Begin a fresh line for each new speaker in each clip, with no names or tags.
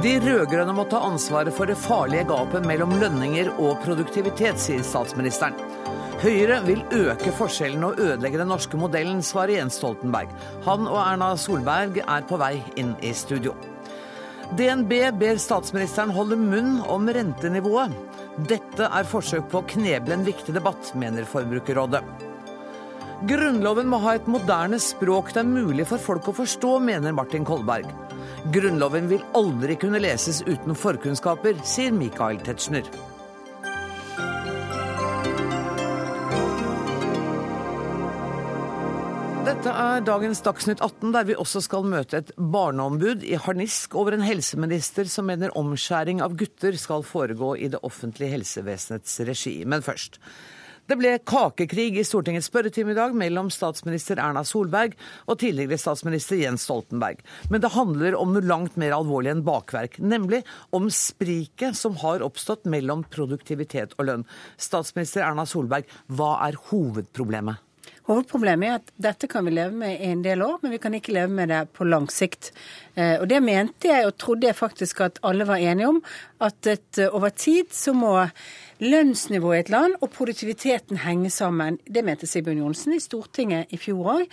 De rød-grønne må ta ansvaret for det farlige gapet mellom lønninger og produktivitet, sier statsministeren. Høyre vil øke forskjellene og ødelegge den norske modellen, svarer Jens Stoltenberg. Han og Erna Solberg er på vei inn i studio. DNB ber statsministeren holde munn om rentenivået. Dette er forsøk på å kneble en viktig debatt, mener Forbrukerrådet. Grunnloven må ha et moderne språk det er mulig for folk å forstå, mener Martin Kolberg. Grunnloven vil aldri kunne leses uten forkunnskaper, sier Michael Tetzschner. Dette er dagens Dagsnytt 18, der vi også skal møte et barneombud i harnisk over en helseminister som mener omskjæring av gutter skal foregå i det offentlige helsevesenets regi. Men først. Det ble kakekrig i Stortingets spørretime i dag mellom statsminister Erna Solberg og tidligere statsminister Jens Stoltenberg. Men det handler om noe langt mer alvorlig enn bakverk, nemlig om spriket som har oppstått mellom produktivitet og lønn. Statsminister Erna Solberg, hva er hovedproblemet?
Hovedproblemet er at dette kan vi leve med i en del år, men vi kan ikke leve med det på lang sikt. Eh, og det mente jeg og trodde jeg faktisk at alle var enige om, at et, eh, over tid så må lønnsnivået i et land og produktiviteten henge sammen. Det mente Sigbjørn Johnsen i Stortinget i fjor òg.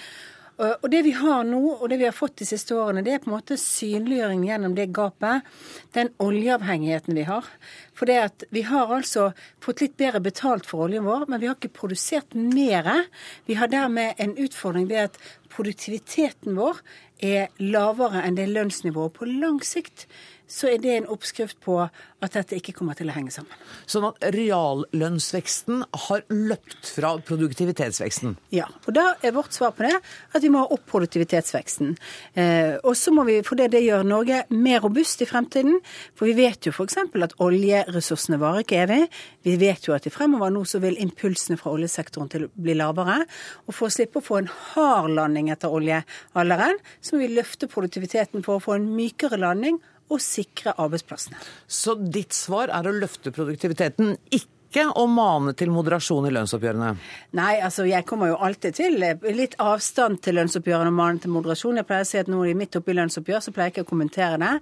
Og det vi har nå, og det vi har fått de siste årene, det er på en måte synliggjøring gjennom det gapet. Den oljeavhengigheten vi har. For det at vi har altså fått litt bedre betalt for oljen vår, men vi har ikke produsert mer. Vi har dermed en utfordring ved at produktiviteten vår er lavere enn det lønnsnivået på lang sikt så er det en oppskrift på at dette ikke kommer til å henge sammen.
Sånn at reallønnsveksten har løpt fra produktivitetsveksten?
Ja. Og da er vårt svar på det at vi må ha opp produktivitetsveksten. Eh, og så må vi, for det, det gjør Norge mer robust i fremtiden. For vi vet jo f.eks. at oljeressursene varer ikke evig. Vi vet jo at i fremover nå så vil impulsene fra oljesektoren til å bli lavere. Og for å slippe å få en hard landing etter oljealderen, så må vi løfte produktiviteten for å få en mykere landing og sikre arbeidsplassene.
Så ditt svar er å løfte produktiviteten, ikke ikke å mane til moderasjon i lønnsoppgjørene?
Nei, altså jeg kommer jo alltid til litt avstand til lønnsoppgjørene og mane til moderasjon. Jeg pleier å si at nå er de midt i lønnsoppgjør, så pleier jeg ikke å kommentere det.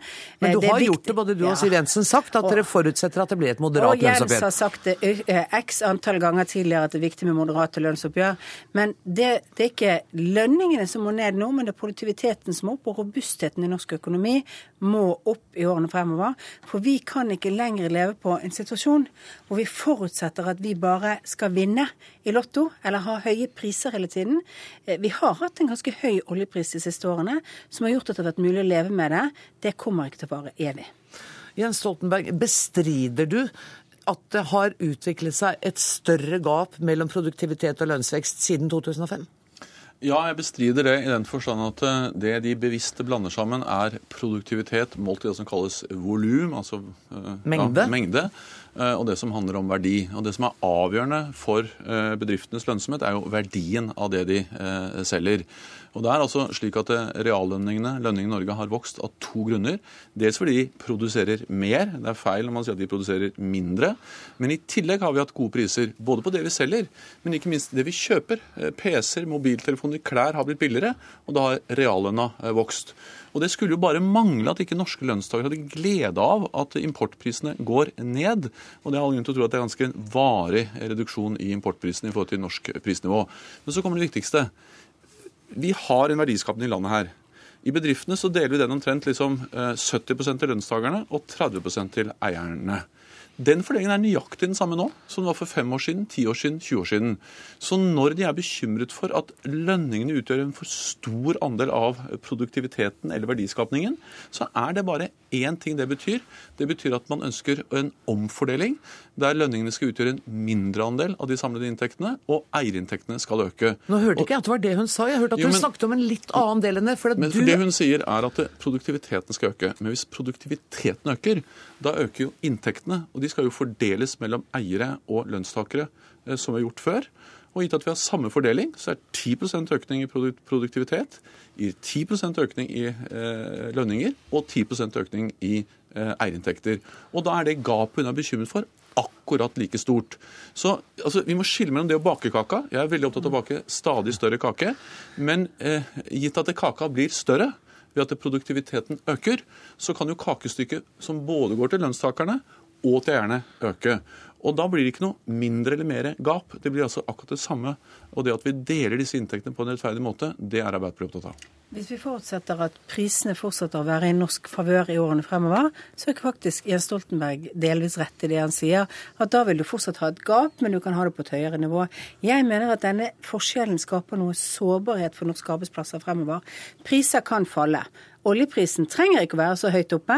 Men du det har gjort det, både du og Siv Jensen, sagt at og, dere forutsetter at det blir et moderat lønnsoppgjør.
Og Jens har sagt det x antall ganger tidligere at det er viktig med moderate lønnsoppgjør. Men det, det er ikke lønningene som må ned nå, men det er produktiviteten som må opp, og robustheten i norsk økonomi må opp i årene fremover. For vi kan ikke lenger leve på en situasjon hvor vi får forutsetter at vi bare skal vinne i Lotto, eller ha høye priser hele tiden. Eh, vi har hatt en ganske høy oljepris de siste årene, som har gjort at det har vært mulig å leve med det. Det kommer ikke til å vare evig.
Jens Stoltenberg, bestrider du at det har utviklet seg et større gap mellom produktivitet og lønnsvekst siden 2005?
Ja, jeg bestrider det i den forstand at eh, det de bevisste blander sammen, er produktivitet målt i det som kalles volum, altså
eh, mengde.
Ja, mengde. Eh, og det som handler om verdi. Og Det som er avgjørende for eh, bedriftenes lønnsomhet, er jo verdien av det de eh, selger. Og det er altså slik at Reallønningene lønningene i Norge har vokst av to grunner. Dels fordi de produserer mer. Det er feil når man sier at de produserer mindre. Men i tillegg har vi hatt gode priser. Både på det vi selger, men ikke minst det vi kjøper. PC-er, mobiltelefoner, klær har blitt billigere. Og da har reallønna vokst. Og Det skulle jo bare mangle at ikke norske lønnstakere hadde glede av at importprisene går ned. Og det er all grunn til å tro at det er ganske en varig reduksjon i importprisene i forhold til norsk prisnivå. Men så kommer det viktigste. Vi har en verdiskapning i landet her. I bedriftene så deler vi den omtrent liksom 70 eh, til lønnstakerne og 30% til eierne. Den fordelingen er nøyaktig den samme nå som den var for fem år siden, ti år siden, 20 år siden. Så når de er bekymret for at lønningene utgjør en for stor andel av produktiviteten eller verdiskapningen, så er det bare én ting det betyr. Det betyr at man ønsker en omfordeling der lønningene skal utgjøre en mindre andel av de samlede inntektene, og eierinntektene skal øke.
Nå hørte ikke jeg at det var det hun sa. Jeg hørte at jo, men, hun snakket om en litt annen del enn det.
For men
du...
det hun sier er at produktiviteten skal øke. Men hvis produktiviteten øker, da øker jo inntektene. Og de skal jo fordeles mellom eiere og lønnstakere, eh, som vi har gjort før. Og gitt at vi har samme fordeling, så er 10% økning i produktivitet gir 10% økning i eh, lønninger og 10% økning i eh, eierinntekter. Og da er det gapet hun er bekymret for, akkurat like stort. Så altså, Vi må skille mellom det å bake kaka. Jeg er veldig opptatt av å bake stadig større kake. Men eh, gitt at kaka blir større, ved at produktiviteten øker, så kan jo kakestykket som både går til lønnstakerne og til eierne, øke. Og Da blir det ikke noe mindre eller mer gap. Det blir altså akkurat det samme. Og det at vi deler disse inntektene på en rettferdig måte, det er Arbeiderpartiet opptatt av.
Hvis vi forutsetter at prisene fortsetter å være i norsk favør i årene fremover, så er faktisk Jens Stoltenberg delvis rett i det han sier. At da vil du fortsatt ha et gap, men du kan ha det på et høyere nivå. Jeg mener at denne forskjellen skaper noe sårbarhet for norske arbeidsplasser fremover. Priser kan falle. Oljeprisen trenger ikke å være så høyt oppe.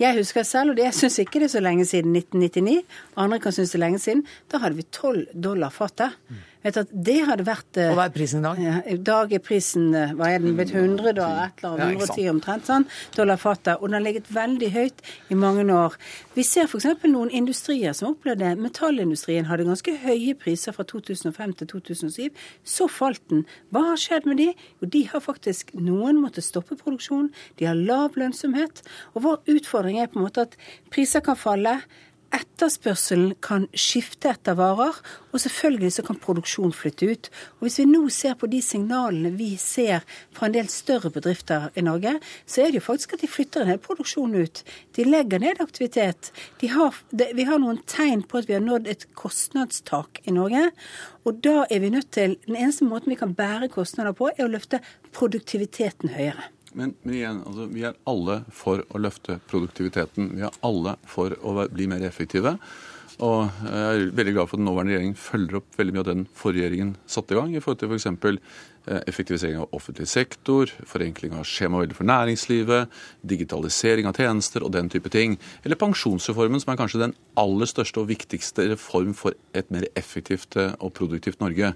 Jeg husker selv, og det syns ikke det er så lenge siden 1999, andre kan synes det er lenge siden, da hadde vi 12 dollar fatet. Vet at det hadde vært
Og hva er prisen i dag?
Ja, I dag er prisen eh, hva er den, blitt 100 og et eller annet, 110 omtrent, sånn, dollar fatet. Og den har ligget veldig høyt i mange år. Vi ser f.eks. noen industrier som opplevde. Metallindustrien hadde ganske høye priser fra 2005 til 2007. Så falt den. Hva har skjedd med de? Jo, de har faktisk Noen måtte stoppe produksjonen. De har lav lønnsomhet. Og vår utfordring er på en måte at priser kan falle. Etterspørselen kan skifte etter varer, og selvfølgelig så kan produksjon flytte ut. Og Hvis vi nå ser på de signalene vi ser fra en del større bedrifter i Norge, så er det jo faktisk at de flytter en hel produksjon ut. De legger ned aktivitet. De har, de, vi har noen tegn på at vi har nådd et kostnadstak i Norge. Og da er vi nødt til Den eneste måten vi kan bære kostnader på, er å løfte produktiviteten høyere.
Men, men, igjen, altså, vi er alle for å løfte produktiviteten. Vi er alle for å bli mer effektive. Og jeg er veldig glad for at den nåværende regjeringen følger opp veldig mye av den forrige regjeringen satte i gang, i forhold til f.eks. eksempel effektivisering av offentlig sektor, forenkling av skjemaveldet for næringslivet, digitalisering av tjenester og den type ting. Eller pensjonsreformen, som er kanskje den aller største og viktigste reform for et mer effektivt og produktivt Norge.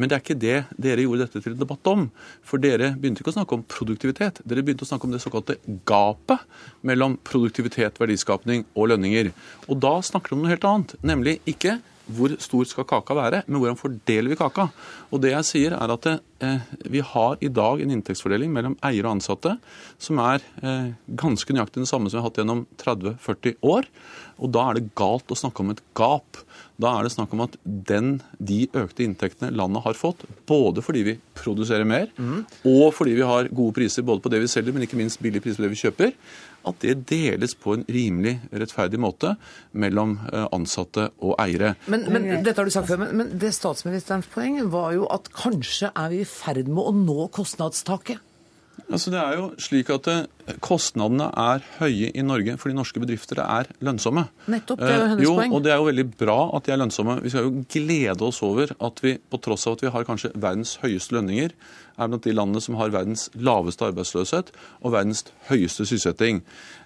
Men det er ikke det dere gjorde dette til en debatt om. For dere begynte ikke å snakke om produktivitet. Dere begynte å snakke om det såkalte gapet mellom produktivitet, verdiskapning og lønninger. Og da snakker dere om noe helt annet. Nemlig ikke hvor stor skal kaka være, men hvordan fordeler vi kaka? Og det jeg sier er at eh, Vi har i dag en inntektsfordeling mellom eiere og ansatte som er eh, ganske nøyaktig den samme som vi har hatt gjennom 30-40 år. Og Da er det galt å snakke om et gap. Da er det snakk om at den, de økte inntektene landet har fått, både fordi vi produserer mer, mm. og fordi vi har gode priser både på det vi selger, men ikke minst billige priser på det vi kjøper, at det deles på en rimelig rettferdig måte mellom eh, ansatte og eiere.
Men, men dette har du sagt før, men, men det statsministerens poeng var jo at kanskje er vi i ferd med å nå kostnadstaket?
Altså det er jo slik at eh, Kostnadene er høye i Norge fordi norske bedrifter er lønnsomme.
Nettopp, det er jo hennes
poeng. jo,
poeng.
Og det er jo veldig bra at de er lønnsomme. Vi skal jo glede oss over at vi, på tross av at vi har kanskje verdens høyeste lønninger, er blant de landene som har verdens laveste arbeidsløshet og verdens høyeste sysselsetting.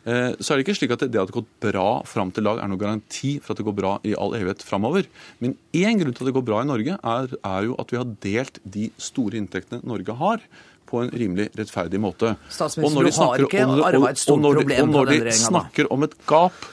Eh, så er det ikke slik at det at det har gått bra fram til i dag, er noen garanti for at det går bra i all evighet framover. Men én grunn til at det går bra i Norge, er, er jo at vi har delt de store inntektene Norge har på en rimelig rettferdig måte.
Statsminister, du har ikke arva et stort problem
Og når
på
de
den når de
snakker om et gap,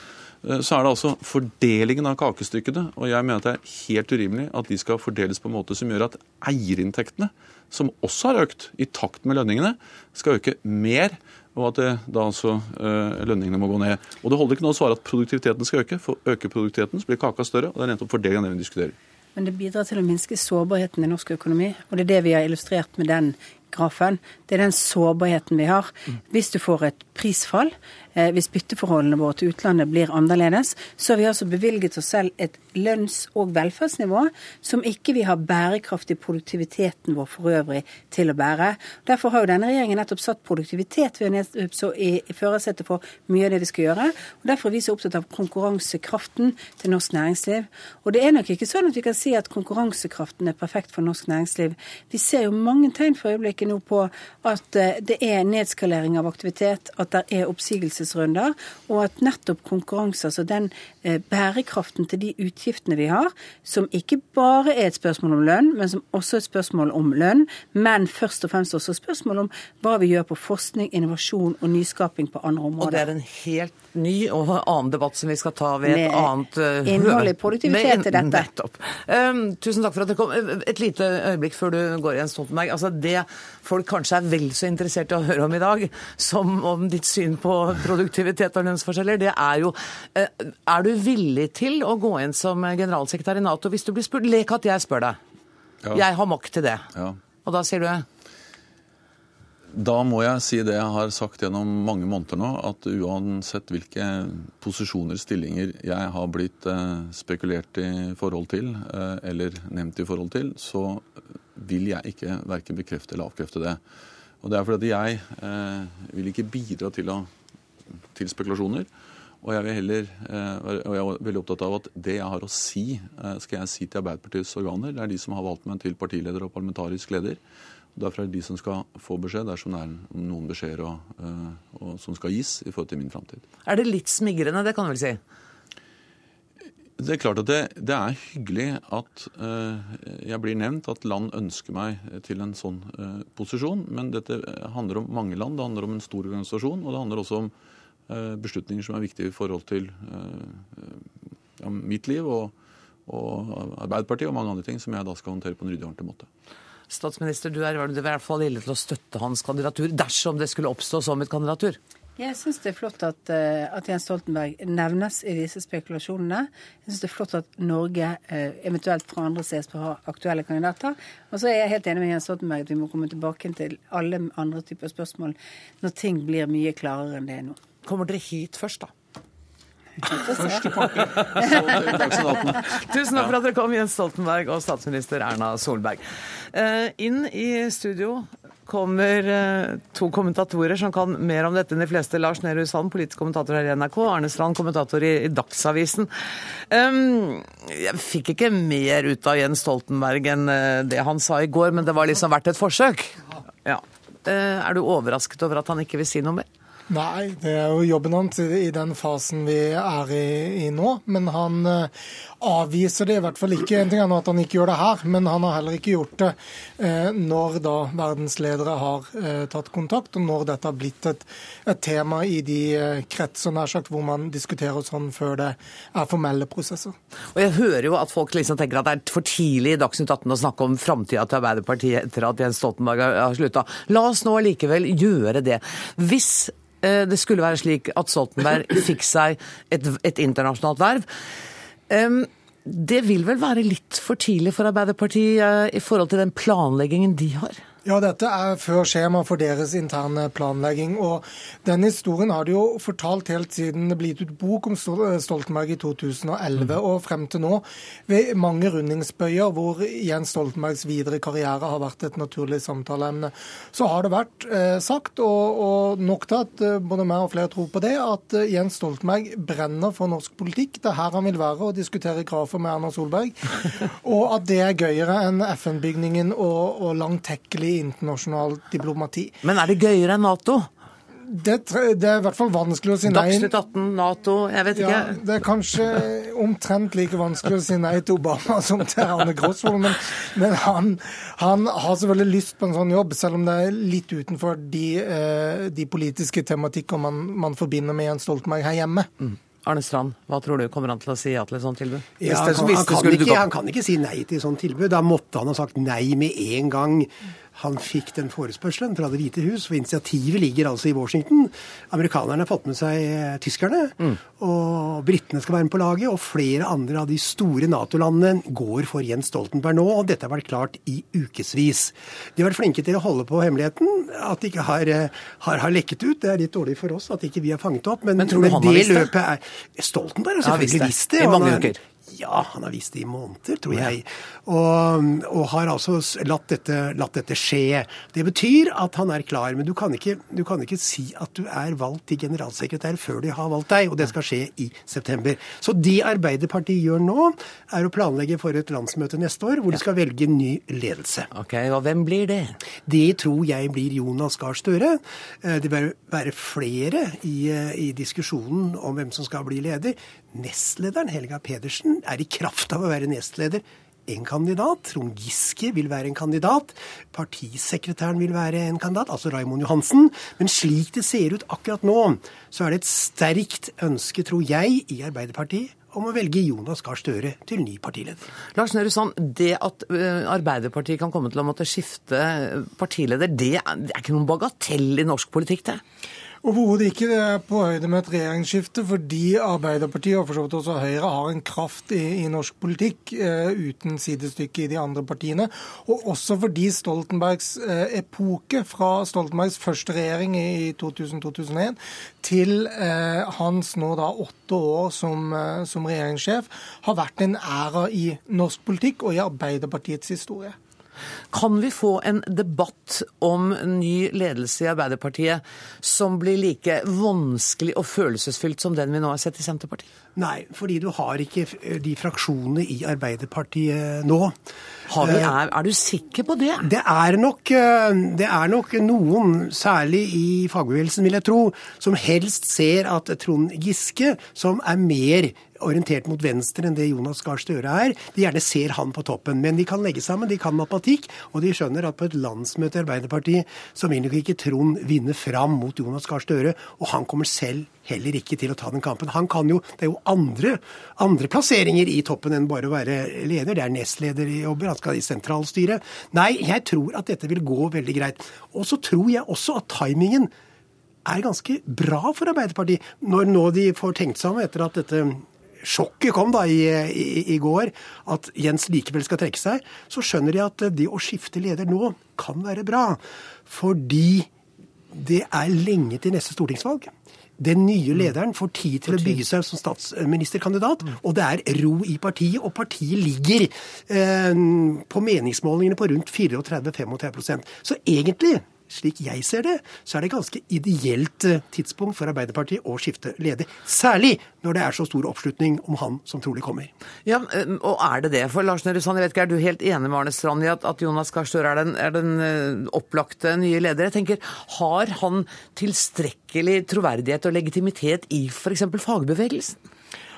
eh, så er det altså fordelingen av kakestykkene. Og jeg mener at det er helt urimelig at de skal fordeles på en måte som gjør at eierinntektene, som også har økt i takt med lønningene, skal øke mer. Og at det, da altså øh, lønningene må gå ned. Og Det holder ikke nå å svare at produktiviteten skal øke. For øker produktiviteten, så blir kaka større. og Det er nettopp fordelingen av det vi diskuterer.
Men det bidrar til å minske sårbarheten i norsk økonomi. Og det er det vi har illustrert med den grafen. Det er den sårbarheten vi har. Hvis du får et prisfall, hvis bytteforholdene våre til utlandet blir annerledes, så har vi altså bevilget oss selv et lønns- og velferdsnivå som ikke vi har bærekraft i produktiviteten vår for øvrig til å bære. Derfor har jo denne regjeringen nettopp satt produktivitet ned- i, førersetet for mye av det vi skal gjøre. Og Derfor er vi så opptatt av konkurransekraften til norsk næringsliv. Og det er nok ikke sånn at vi kan si at konkurransekraften er perfekt for norsk næringsliv. Vi ser jo mange tegn for øyeblikket nå på at eh, det er nedskalering av aktivitet, at det er oppsigelsesrunder, og at nettopp konkurranse, altså den eh, bærekraften til de utgiftene vi har, som ikke bare er et spørsmål om lønn, men som også er et spørsmål om lønn, men først og fremst også et spørsmål om hva vi gjør på forskning, innovasjon og nyskaping på andre områder.
Og det er en helt ny og annen debatt som vi skal ta ved et
Med
annet uh,
innhold i produktivitet
til
i dette.
Nettopp. Um, tusen takk for at dere kom. Et lite øyeblikk før du går igjen, Stoltenberg. Altså det folk kanskje er vel så interessert i å høre om i dag, som om ditt syn på produktivitet og lønnsforskjeller, det er jo uh, Er du villig til å gå inn som generalsekretær i Nato hvis du blir spurt? Lek at jeg spør deg.
Ja.
Jeg har makt til det.
Ja.
Og da sier du
Da må jeg si det jeg har sagt gjennom mange måneder nå, at uansett hvilke posisjoner, stillinger jeg har blitt eh, spekulert i forhold til, eh, eller nevnt i forhold til, så vil jeg ikke verken bekrefte eller avkrefte det. Og det er fordi jeg eh, vil ikke bidra til, å, til spekulasjoner. Og jeg, vil heller, og jeg er veldig opptatt av at det jeg har å si, skal jeg si til Arbeiderpartiets organer. Det er de som har valgt meg til partileder og parlamentarisk leder. Derfor er det de som skal få beskjed dersom det er noen beskjeder og, uh, og, som skal gis i forhold til min framtid.
Er det litt smigrende, det kan du vel si?
Det er klart at det, det er hyggelig at uh, jeg blir nevnt, at land ønsker meg til en sånn uh, posisjon. Men dette handler om mange land, det handler om en stor organisasjon, og det handler også om beslutninger som er viktige i forhold til ja, mitt liv og, og Arbeiderpartiet og mange andre ting som jeg da skal håndtere på en ryddig og ordentlig måte.
Statsminister, du er, i hvert fall villig til å støtte hans kandidatur dersom det skulle oppstå som et kandidatur?
Jeg syns det er flott at, eh, at, Jens Stoltenberg nevnes i disse spekulasjonene. Jeg syns det er flott at Norge eh, eventuelt fra andre ses på å ha aktuelle kandidater. Og så er jeg helt enig med Jens Stoltenberg at vi må komme tilbake til alle andre typer spørsmål når ting blir mye klarere enn det er nå.
Kommer dere hit først, da?
Første pakke.
Tusen takk for at dere kom, Jens Stoltenberg og statsminister Erna Solberg. Eh, inn i studio kommer eh, to kommentatorer som kan mer om dette enn de fleste. Lars Nehru Sand, politisk kommentator her i NRK, Arne Strand, kommentator i, Dagsavisen. jeg fikk ikke mer ut av Jens Stoltenberg enn eh, det han sa i går, men det var liksom verdt et forsøk. Ja. er du overrasket over at han ikke vil si noe mer?
Nei, det er jo jobben hans i den fasen vi er i, i nå. Men han uh, avviser det i hvert fall ikke. En ting er at han ikke gjør det her, men han har heller ikke gjort det eh, når da verdensledere har eh, tatt kontakt, og når dette har blitt et, et tema i de kretser nær sagt, hvor man diskuterer sånn før det er formelle prosesser.
Og Jeg hører jo at folk liksom tenker at det er for tidlig i Dagsnytt 18 å snakke om framtida til Arbeiderpartiet etter at Jens Stoltenberg har slutta. La oss nå likevel gjøre det. Hvis Eh, det skulle være slik at Stoltenberg fikk seg et, et internasjonalt verv. Det vil vel være litt for tidlig for Arbeiderpartiet eh, i forhold til den planleggingen de har?
Ja, dette er før skjema for deres interne planlegging. og Den historien har de jo fortalt helt siden det ble ut bok om Stoltenberg i 2011 mm. og frem til nå. Ved mange rundingsbøyer hvor Jens Stoltenbergs videre karriere har vært et naturlig samtaleemne. Så har det vært eh, sagt, og, og, nok til at eh, både meg og flere tror på det, at eh, Jens Stoltenberg brenner for norsk politikk. Det er her han vil være og diskutere grafer med Erna Solberg. og at det er gøyere enn FN-bygningen og, og langtekkelig internasjonal diplomati.
Men er det gøyere enn Nato?
Det, det, er i hvert fall vanskelig å si nei.
Dagsnytt 18, Nato, jeg vet ikke.
Ja, det er kanskje omtrent like vanskelig å si nei til Obama som til Arne Grosvold. Men, men han, han, har selvfølgelig lyst på en sånn jobb, selv om det er litt utenfor de, eh, de politiske tematikker man, man, forbinder med Jens Stoltenberg her hjemme. Mm.
Arne Strand, hva tror du? Kommer han til å si ja til et sånt tilbud?
Ja, han, kan, han, kan ikke, han, kan, ikke, si nei til et sånt tilbud. Da måtte han ha sagt nei med en gang han fikk den forespørselen fra Det hvite hus. For initiativet ligger altså i Washington. Amerikanerne har fått med seg eh, tyskerne. Mm. Og britene skal være med på laget. Og flere andre av de store Nato-landene går for Jens Stoltenberg nå. Og dette har vært klart i ukevis. De har vært flinke til å holde på hemmeligheten. At de ikke har, eh, har, har lekket ut. Det er litt dårlig for oss at ikke vi har fanget opp. Men,
men han det?
Er, Stoltenberg har selvfølgelig ja, visst det.
I mange uker.
Ja, han har visst det i måneder, tror jeg. Og, og har altså latt dette, latt dette, skje. Det betyr at han er klar. Men du kan, ikke, du kan, ikke, si at du er valgt til generalsekretær før de har valgt deg, og det skal skje i september. Så det Arbeiderpartiet gjør nå, er å planlegge for et landsmøte neste år, hvor de skal velge ny ledelse.
Ok, Og hvem blir det?
Det tror jeg blir Jonas Gahr Støre. Eh, det vil være flere i, eh, i diskusjonen om hvem som skal bli leder. Nestlederen, Helga Pedersen, er i kraft av å være nestleder en kandidat. Trond Giske vil være en kandidat. Partisekretæren vil være en kandidat, altså Raimond Johansen. Men slik det ser ut akkurat nå, så er det et sterkt ønske, tror jeg, i Arbeiderpartiet om å velge Jonas Gahr Støre til ny partileder.
Lars Nehru Sand, det at Arbeiderpartiet kan komme til å måtte skifte partileder, det er, det er ikke noen bagatell i norsk politikk, det?
Overhodet ikke. Det er på høyde med et regjeringsskifte, fordi Arbeiderpartiet og for så vidt også Høyre har en kraft i, i norsk politikk eh, uten sidestykke i de andre partiene. Og også fordi Stoltenbergs eh, epoke, fra Stoltenbergs første regjering i 2000-2001 til eh, hans nå da åtte år som, som regjeringssjef, har vært en æra i norsk politikk og i Arbeiderpartiets historie.
Kan vi få en debatt om ny ledelse i Arbeiderpartiet som blir like vanskelig og følelsesfylt som den vi nå har sett i Senterpartiet?
Nei, fordi du har ikke de fraksjonene i Arbeiderpartiet nå.
Du, eh, er, er, du sikker på det?
Det er, nok, eh, det er nok noen, særlig i fagbevegelsen vil jeg tro, som helst ser at Trond Giske, som er mer orientert mot venstre enn det Jonas Gahr Støre er. De gjerne ser han på toppen. Men de kan legge sammen, de kan matematikk, og de skjønner at på et landsmøte i Arbeiderpartiet så vil nok ikke Trond vinne fram mot Jonas Gahr Støre, og han kommer selv heller ikke til å ta den kampen. Han kan jo, Det er jo andre, andre plasseringer i toppen enn bare å være leder. Det er nestlederjobber, han skal i sentralstyret. Nei, jeg tror at dette vil gå veldig greit. Og så tror jeg også at timingen er ganske bra for Arbeiderpartiet, når nå de får tenkt seg om etter at dette sjokket kom da i, i, i, går, at Jens likevel skal trekke seg, så skjønner de at det å skifte leder nå kan være bra. Fordi det er lenge til neste stortingsvalg. Den nye lederen får tid til å bygge seg som statsministerkandidat, og det er ro i partiet. Og partiet ligger eh, på meningsmålingene på rundt 34-35% Så egentlig slik jeg ser det, så er det ganske ideelt eh, tidspunkt for Arbeiderpartiet å skifte leder. Særlig når det er så stor oppslutning om han som trolig kommer.
Ja, Og er det det? For Lars Nehru Sand, jeg vet ikke, er du helt enig med Arne Strand i at, at Jonas Gahr Støre er, er, den eh, opplagte nye leder? Jeg tenker, Har han tilstrekkelig troverdighet og legitimitet i f.eks. fagbevegelsen?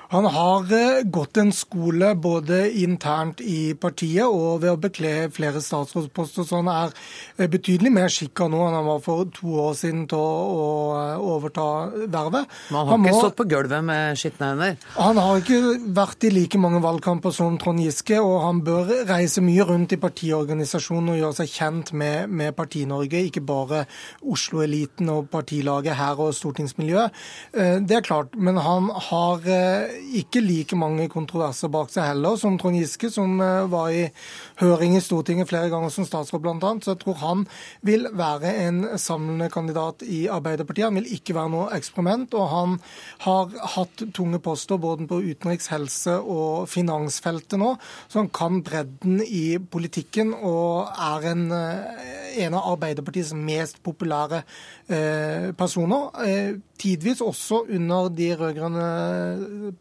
Han har eh, gått en skole både internt i partiet og ved å bekle flere statsrådsposter, så han er eh, betydelig mer skikka nå enn han var for to år siden til å, eh, overta vervet.
Men han har han ikke må, stått på gulvet med skitne hender?
Han har ikke vært i like mange valgkamper som Trond Giske, og han bør reise mye rundt i partiorganisasjonen og gjøre seg kjent med, med Parti-Norge, ikke bare Oslo-eliten og partilaget her og stortingsmiljøet. Det er klart, men han har ikke like mange kontroverser bak seg heller, som Trond Giske, som eh, var i høring i Stortinget flere ganger som statsråd bl.a. Så jeg tror han vil være en samlende kandidat i Arbeiderpartiet. Han vil ikke være noe eksperiment. Og han har hatt tunge poster både på utenriks-, helse- og finansfeltet nå, så han kan bredden i politikken og er en, eh, en av Arbeiderpartiets mest populære eh, personer. Tidvis også under de rød-grønne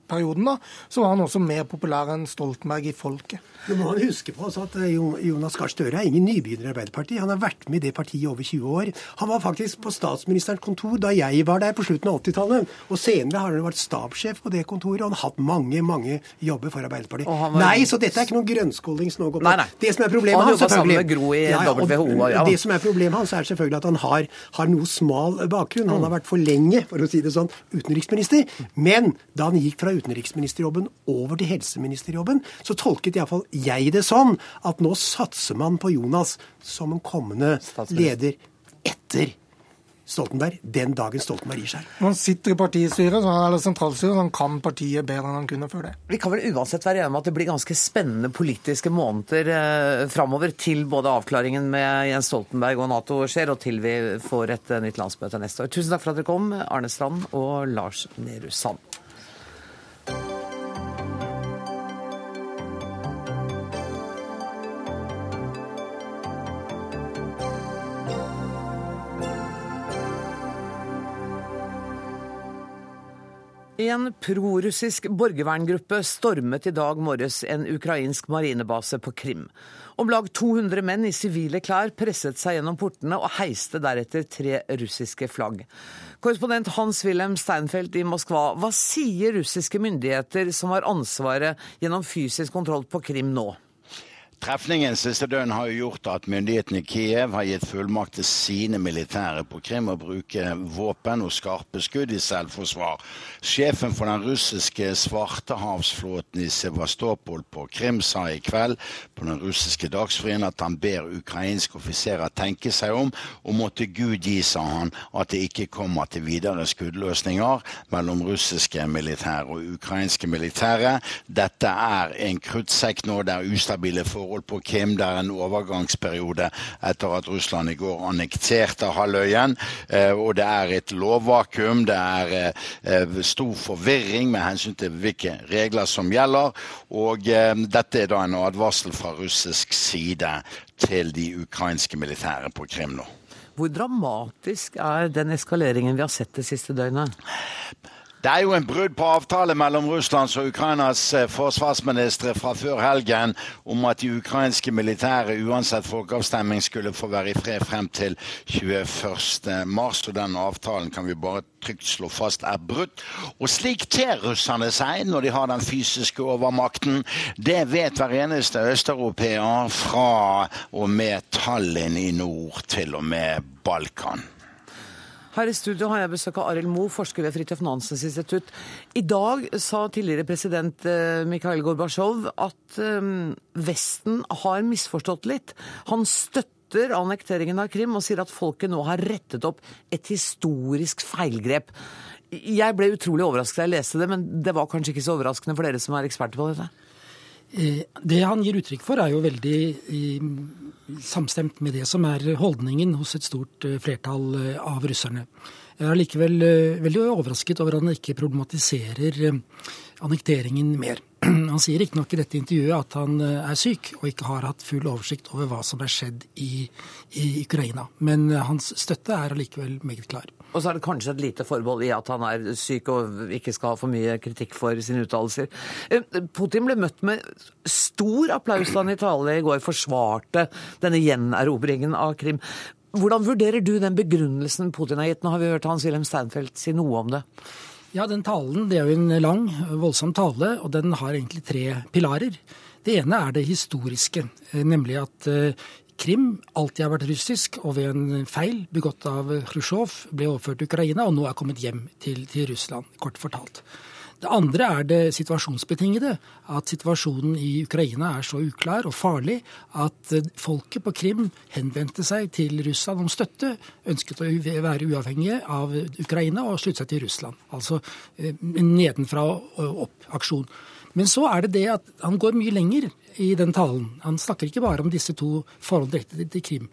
periodene, så var han også mer populær enn Stoltenberg i folket.
Det må han huske på altså at eh, Jonas Gahr Støre er ingen nybegynner i Arbeiderpartiet. Han har vært med i det partiet i over 20 år. Han var faktisk på statsministerens kontor da jeg var der på slutten av 80-tallet. Og senere har han vært stabssjef på det kontoret. Og han har hatt mange mange jobber for Arbeiderpartiet. Var... Nei, så dette er ikke noen grønnskåling som nå går på. Nei, nei. Det som er problemet
hans, selvfølgelig ja, ja, WHO,
ja. Det som er problemet hans, er selvfølgelig at han har, har noe smal bakgrunn. Han har vært for lenge, for å si det sånn, utenriksminister. Men da han gikk fra utenriksministerjobben over til helseministerjobben, så tolket iallfall jeg det sånn at nå satser man på Jonas som en kommende leder etter Stoltenberg den dagen Stoltenberg gir seg.
Han sitter i partistyret, eller sentralstyret, så han kan partiet bedre enn han kunne før det.
Vi kan vel uansett være enige om at det blir ganske spennende politiske måneder eh, framover til både avklaringen med Jens Stoltenberg og Nato skjer, og til vi får et eh, nytt landsmøte neste år. Tusen takk for at dere kom, Arne Strand og Lars Nehru Sand. En prorussisk borgerverngruppe stormet i dag morges en ukrainsk marinebase på Krim. Om lag 200 menn i sivile klær presset seg gjennom portene og heiste deretter tre russiske flagg. Korrespondent Hans-Wilhelm Steinfeld i Moskva, hva sier russiske myndigheter som har ansvaret gjennom fysisk kontroll på Krim nå?
Trefningen siste døgn har jo gjort at myndighetene i Kiev har gitt fullmakt til sine militære på Krim å bruke våpen og skarpe skudd i selvforsvar. Sjefen for den russiske svartehavsflåten i Sevastopol på Krim sa i kveld på den russiske Dagsrevyen at han ber ukrainske offiserer tenke seg om, og måtte Gud gi, sa han, at det ikke kommer til videre skuddløsninger mellom russiske militære og ukrainske militære. Dette er en kruttsekk nå, det er ustabile forhold forhold på Krim. Det er en overgangsperiode etter at Russland i går annekterte halvøyen. Eh, og det er et lovvakuum. Det er eh, stor forvirring med hensyn til hvilke regler som gjelder. Og eh, dette er da en advarsel fra russisk side til de ukrainske militære på Krim nå.
Hvor dramatisk er den eskaleringen vi har sett det siste døgnet?
Det er jo en brudd på avtale mellom Russlands og Ukrainas eh, forsvarsministre fra før helgen om at de ukrainske militære uansett folkeavstemning skulle få være i fred frem til 21. mars. Og den avtalen kan vi bare trygt slå fast er brutt. Og slik ter russerne seg når de har den fysiske overmakten. Det vet hver eneste østeuropeer fra og med Tallinn i nord til og med Balkan.
Her i studio har jeg besøk av Arild Moe, forsker ved Fridtjof Nansens institutt. I dag sa tidligere president eh, Mikhail Gorbatsjov at eh, Vesten har misforstått litt. Han støtter annekteringen av Krim og sier at folket nå har rettet opp et historisk feilgrep. Jeg ble utrolig overrasket da jeg leste det, men det var kanskje ikke så overraskende for dere som er eksperter på dette?
Eh, det han gir uttrykk for, er jo veldig samstemt med det som er holdningen hos et stort eh, flertall eh, av russerne. Jeg er likevel eh, veldig overrasket over at han ikke problematiserer annekteringen mer. Han sier riktignok i dette intervjuet at han er syk og ikke har hatt full oversikt over hva som er skjedd i, i Ukraina. Men hans støtte er allikevel meget klar.
Og så er det kanskje et lite forbehold i at han er syk og ikke skal ha for mye kritikk for sine uttalelser. Eh, Putin ble møtt med stor applaus da han i tale i går forsvarte denne gjenerobringen av Krim. Hvordan vurderer du den begrunnelsen Putin har gitt? Nå har vi hørt Hans-Wilhelm Steinfeld si noe om det.
Ja, den talen det er jo en lang, voldsom tale, og den har egentlig tre pilarer. Det ene er det historiske, eh, nemlig at eh, Krim alltid har vært russisk, og ved en feil begått av Khrusjtsjov ble overført til Ukraina, og nå er kommet hjem til, til Russland, kort fortalt. Det andre er det situasjonsbetingede. At situasjonen i Ukraina er så uklar og farlig at folket på Krim henvendte seg til Russland om støtte. Ønsket å være uavhengige av Ukraina og slutte seg til Russland. Altså eh, nedenfra og opp-aksjon. Men så er det det at han går mye lenger i den talen. Han snakker ikke bare om disse to forholdene direkte til Krim.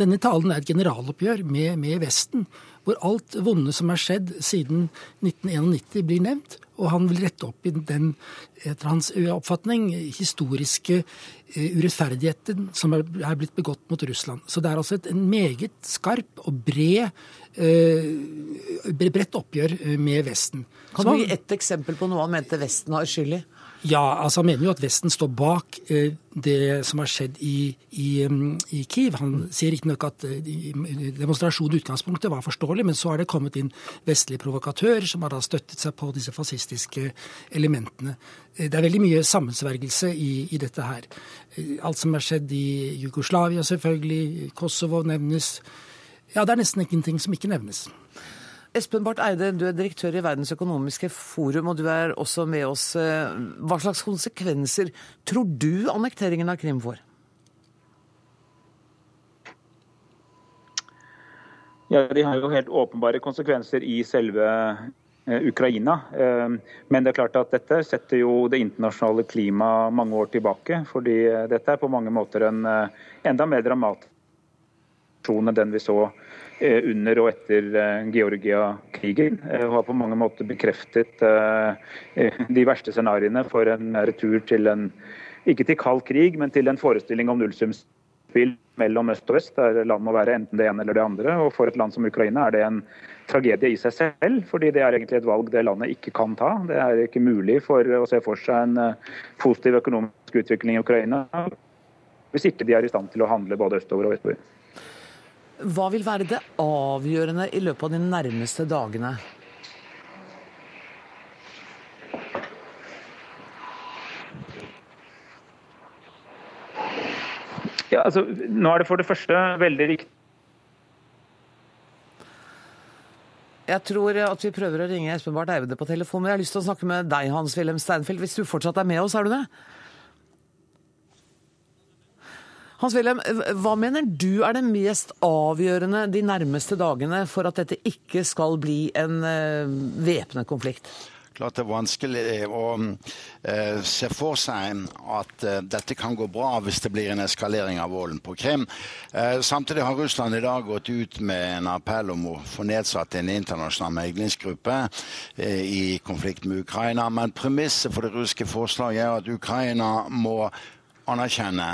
Denne talen er et generaloppgjør med, med, Vesten, hvor alt vonde som er skjedd siden 1991 blir nevnt. Og han vil rette opp i den, etter hans oppfatning, historiske eh, urettferdigheten som er, blitt begått mot Russland. Så det er altså et, en meget skarp og bred, eh, bredt oppgjør eh, med Vesten.
Kan du gi ett eksempel på noe han mente Vesten har skyld i?
Ja, altså Han mener jo at Vesten står bak eh, det som har skjedd i, i, mm, i Kiev. Han sier riktignok at eh, demonstrasjonen i utgangspunktet var forståelig, men så har det kommet inn vestlige provokatører som har da støttet seg på disse fascistiske elementene. Eh, det er veldig mye sammensvergelse i, i dette her. Alt som har skjedd i Jugoslavia, selvfølgelig. Kosovo nevnes. Ja, det er nesten ingenting som ikke nevnes.
Espen Barth Eide, du er direktør i Verdens økonomiske forum, og du er også med oss. Eh, hva slags konsekvenser tror du annekteringen av Krim får?
Ja, De har jo helt åpenbare konsekvenser i selve eh, Ukraina. Eh, men det er klart at dette setter jo det internasjonale klimaet mange år tilbake. fordi dette er på mange måter en enda mer dramatisk enn den vi så under og etter eh, Georgia-krigen. Eh, og har på mange måter bekreftet de verste scenarioene for en retur til en ikke til kald krig, men til en forestilling om nullsumspill mellom øst og vest, der land må være enten det ene eller det andre. Og for et land som Ukraina er det en tragedie i seg selv, fordi det er egentlig et valg det landet ikke kan ta. Det er ikke mulig for å se for seg en positiv økonomisk utvikling i Ukraina hvis ikke de er i stand til å handle både østover og vestover.
Hva vil være det avgjørende i løpet av de nærmeste dagene?
Ja, altså, nå er det for det første veldig riktig
Jeg tror at vi prøver å ringe Espen Barth Eide på telefon, jeg har lyst til å snakke med deg, Hans-Wilhelm Steinfeld, hvis du fortsatt er med oss, er du det? Hans-Wilhelm, hva mener du er det mest avgjørende de nærmeste dagene for at dette ikke skal bli en uh, væpnet konflikt?
klart det er vanskelig å uh, se for seg at uh, dette kan gå bra hvis det blir en eskalering av volden på Krim. Samtidig har Russland i dag gått ut med en appell om å få nedsatt en internasjonal meglingsgruppe i konflikt med Ukraina. Men premisset for det russiske forslaget er at Ukraina må anerkjenne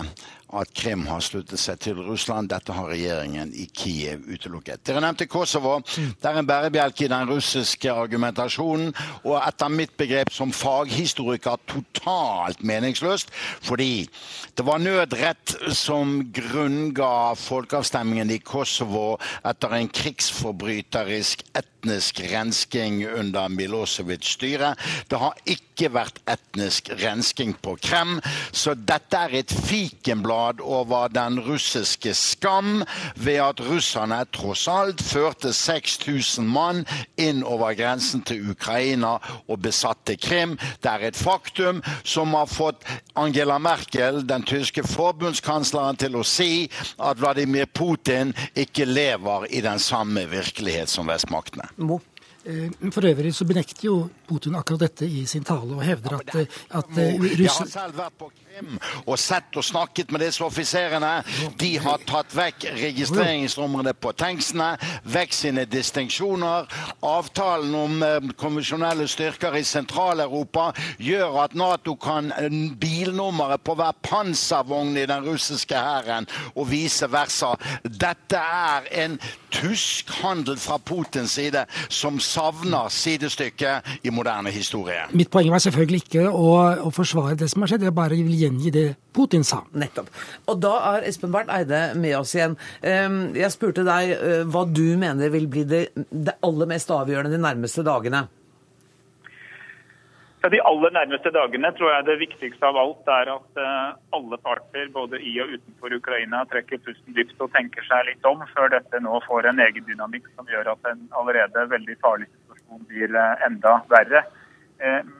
at Krim har sluttet seg til Russland. Dette har regjeringen i Kiev utelukket. Dere nevnte Kosovo. Det er en bærebjelke i den russiske argumentasjonen, og etter mitt begrep som faghistoriker totalt meningsløst, fordi det var nødrett som grunnga folkeavstemningen i Kosovo etter en krigsforbryterisk etnisk rensking under Milosevic styre. Det har ikke vært etnisk rensking på Krem, så dette er et fikenblad over den russiske skam ved at russerne tross alt førte 6000 mann inn over grensen til Ukraina og besatte Krim. Det er et faktum som har fått Angela Merkel, den tyske forbundskansleren, til å si at Vladimir Putin ikke lever i den samme virkelighet som vestmaktene.
Mo.
Eh, for øvrig så benekter jo Putin akkurat dette i sin tale og hevder at, eh, at
eh, Og sett og snakket med disse offiserene. De har tatt vekk registreringsnumrene på tanksene, vekk sine distinksjoner. Avtalen om konvensjonelle styrker i Sentral-Europa gjør at Nato kan bilnummeret på hver panservogn i den russiske hæren, og vice versa. Dette er en tysk handel fra Putins side som savner sidestykke i moderne historie.
Mitt poeng var selvfølgelig ikke å, å forsvare det som har skjedd, jeg bare vil gjengi det Putin sa.
Nettopp. Og da er Espen Barth Eide med oss igjen. Jeg spurte deg hva du mener vil bli det, det aller mest avgjørende de nærmeste dagene.
Ja, de aller nærmeste dagene tror jeg det viktigste av alt er at alle parter, både i og utenfor Ukraina, trekker pusten dypt og tenker seg litt om før dette nå får en egen dynamikk som gjør at en allerede veldig farlig situasjon blir enda verre.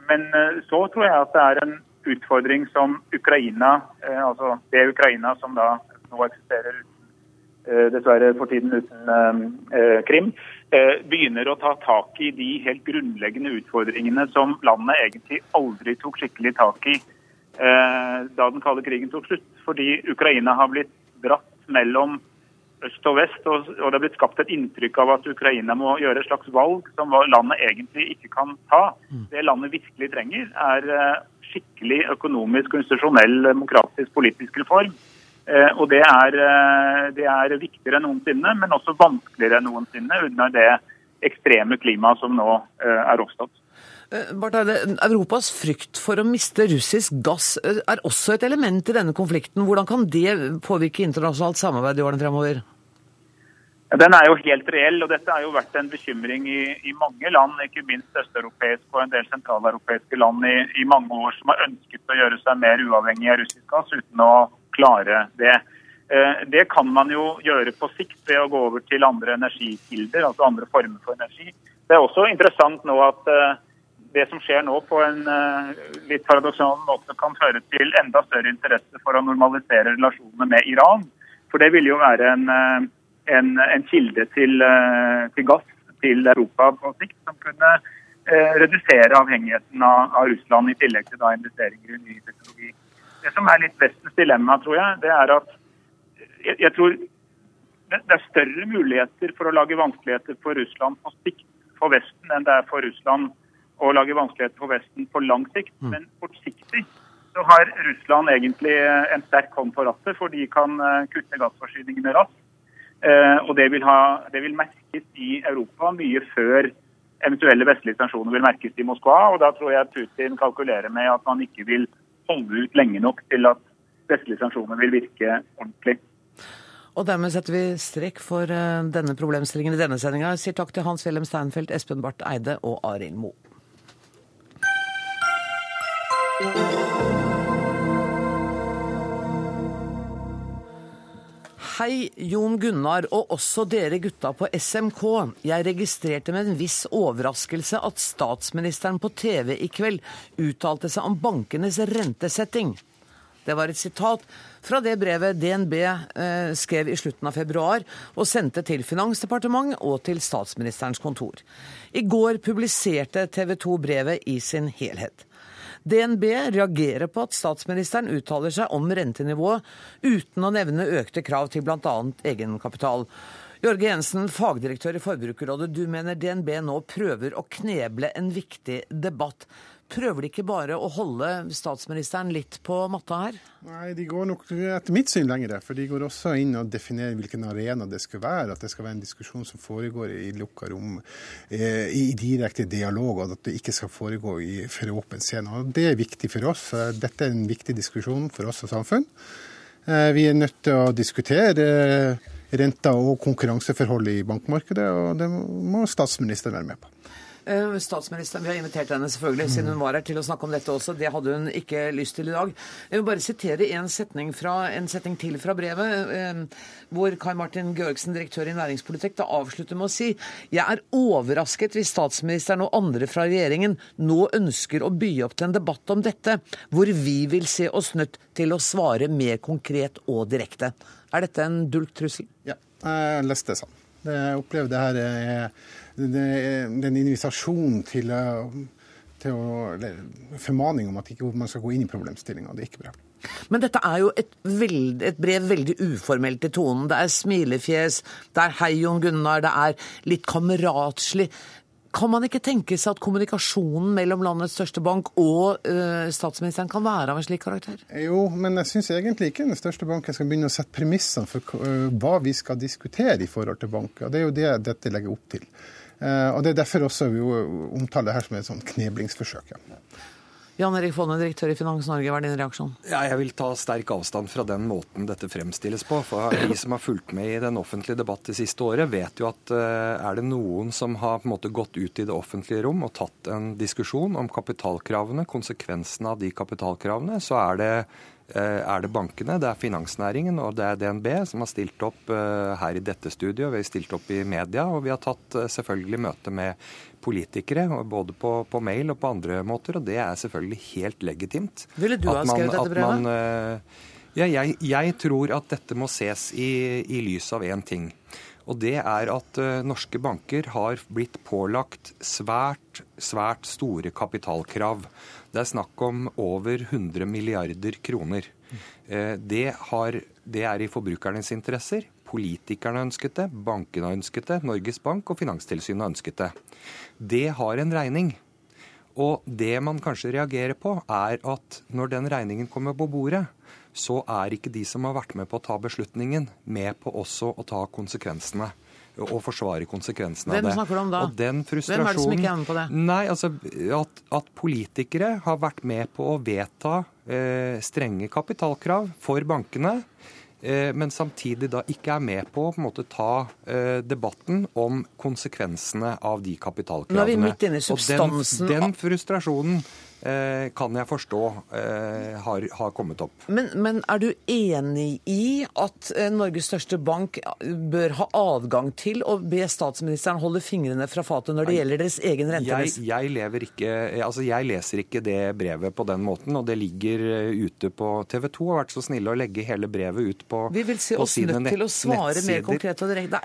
Men så tror jeg at det er en utfordring som Ukraina, altså det Ukraina som da nå eksisterer dessverre for tiden uten Krim, begynner å ta tak i de helt grunnleggende utfordringene som landet egentlig aldri tok skikkelig tak i da den kalde krigen tok slutt. Fordi Ukraina har blitt dratt mellom øst og vest, og det har blitt skapt et inntrykk av at Ukraina må gjøre et slags valg som landet egentlig ikke kan ta. Det landet virkelig trenger, er skikkelig økonomisk, konstitusjonell, demokratisk, politisk reform. Og det er, det er, viktigere enn noensinne, men også vanskeligere enn noensinne under det ekstreme klimaet som nå er oppstått.
Europas frykt for å miste russisk gass er også et element i denne konflikten. Hvordan kan det påvirke internasjonalt samarbeid i årene fremover?
Den er jo helt reell, og dette har jo vært en bekymring i, i mange land, ikke minst østeuropeiske og en del sentraleuropeiske land i, i, mange år, som har ønsket å gjøre seg mer uavhengig av russisk gass uten å klare det. Det kan man jo gjøre på sikt ved å gå over til andre energikilder, altså andre former for energi. Det er også interessant nå at det som skjer nå på en litt paradoksal måte, kan føre til enda større interesse for å normalisere relasjonene med Iran. For det vil jo være en en, en kilde til, til, gass til Europa på sikt, som kunne eh, redusere avhengigheten av, av, Russland, i tillegg til da, investeringer i ny teknologi. Det som er litt Vestens dilemma, tror jeg, det er at jeg, jeg tror det, det, er større muligheter for å lage vanskeligheter for Russland på sikt for Vesten enn det er for Russland å lage vanskeligheter for Vesten på lang sikt. Mm. Men kortsiktig så har Russland egentlig en sterk hånd på rattet, for de kan kutte gassforsyningene raskt. Og det vil, ha, det vil, merkes i Europa mye før eventuelle vestlige sanksjoner vil merkes i Moskva. og Da tror jeg Putin kalkulerer med at man ikke vil holde ut lenge nok til at vestlige sanksjoner vil virke ordentlig.
Og dermed setter vi strekk for denne problemstillingen i denne sendinga. Sier takk til Hans Wilhelm Steinfeld, Espen Barth Eide og Arild Moe. Hei, Jon Gunnar og også dere gutta på SMK. Jeg registrerte med en viss overraskelse at statsministeren på TV i kveld uttalte seg om bankenes rentesetting. Det var et sitat fra det brevet DNB eh, skrev i slutten av februar og sendte til Finansdepartementet og til statsministerens kontor. I går publiserte TV 2 brevet i sin helhet. DNB reagerer på at statsministeren uttaler seg om rentenivået uten å nevne økte krav til bl.a. egenkapital. Jørge Jensen, fagdirektør i Forbrukerrådet, du mener DNB nå prøver å kneble en viktig debatt. Prøver de ikke bare å holde statsministeren litt på matta her?
Nei, de går nok etter mitt syn lenger. For de går også inn og definerer hvilken arena det skal være. At det skal være en diskusjon som foregår i lukka rom, eh, i direkte dialog, og at det ikke skal foregå i for åpen scene. Og Det er viktig for oss. Dette er en viktig diskusjon for oss som samfunn. Eh, vi er nødt til å diskutere eh, renter og konkurranseforhold i bankmarkedet, og det må statsministeren være med på.
Eh, statsministeren, Vi har invitert henne selvfølgelig, siden hun var her til å snakke om dette også. Det hadde hun ikke lyst til i dag. Jeg vil bare sitere en setning, fra, en setning til fra brevet, eh, hvor Kai Martin Georgsen, direktør i næringspolitikk, da avslutter med å si jeg er overrasket hvis statsministeren og andre fra regjeringen nå ønsker å by opp til en debatt om dette, hvor vi vil se oss nødt til å svare mer konkret og direkte. Er dette en dulgt trussel?
Ja, jeg leste det sånn. Jeg opplever det her er det er en invitasjon til, til å eller, formaning om at ikke man skal gå inn i problemstillinga. Det er ikke bra.
Men dette er jo et, veld, et, brev veldig uformelt i tonen. Det er smilefjes, det er hei Jon Gunnar, det er litt kameratslig. Kan man ikke tenke seg at kommunikasjonen mellom landets største bank og uh, statsministeren kan være av en slik karakter?
Jo, men jeg syns egentlig ikke den største banken skal begynne å sette premissene for uh, hva vi skal diskutere i forhold til banker. Det er jo det dette legger opp til. Eh, og Det er derfor også vi omtaler det her som et sånt kneblingsforsøk. Ja.
Jan Erik Fonne, direktør i Finans Norge, hva er din reaksjon?
Ja, jeg vil ta sterk avstand fra den måten dette fremstilles på. For De som har fulgt med i den offentlige debatt det siste året, vet jo at uh, er det noen som har på en måte gått ut i det offentlige rom og tatt en diskusjon om kapitalkravene, konsekvensene av de kapitalkravene, så er det Eh, er det bankene, det er finansnæringen og det er DNB som har stilt opp eh, her i dette studioet. Vi har stilt opp i media, og vi har tatt eh, selvfølgelig møte med politikere, både på, på, mail og på andre måter. Og det er selvfølgelig helt legitimt.
Ville du ha skrevet dette brevet? Man,
ja, jeg, jeg, tror at dette må ses i, i lys av én ting. Og det er at norske banker har blitt pålagt svært, svært store kapitalkrav. Det er snakk om over 100 milliarder kroner. Eh, det, har, det er i forbrukernes interesser. Politikerne ønsket det, bankene ønsket det, Norges Bank og Finanstilsynet ønsket det. Det har en regning. Og det man kanskje reagerer på, er at når den regningen kommer på bordet, så er ikke de som har vært med på å ta beslutningen, med på også å ta konsekvensene og forsvare konsekvensene
Hvem
av det.
Hvem snakker du om da?
Og den
Hvem er det som ikke er med på det?
Nei, altså at, at politikere har vært med på å vedta eh, strenge kapitalkrav for bankene. Eh, men samtidig da ikke er med på å ta eh, debatten om konsekvensene av de kapitalkravene.
Nå er vi midt inne i substansen.
Og den, den frustrasjonen kan jeg forstå eh, har, har kommet opp.
Men, men, er du enig i at eh, Norges største bank bør ha adgang til å be statsministeren holde fingrene fra fatet når det gjelder deres egen rentevest?
Jeg, jeg, altså jeg leser ikke det brevet på den måten, og det ligger ute på TV 2. Har vært så snille å legge hele brevet ut på, sine nettsider.
Vi vil se oss nødt til å svare mer konkret og direkte.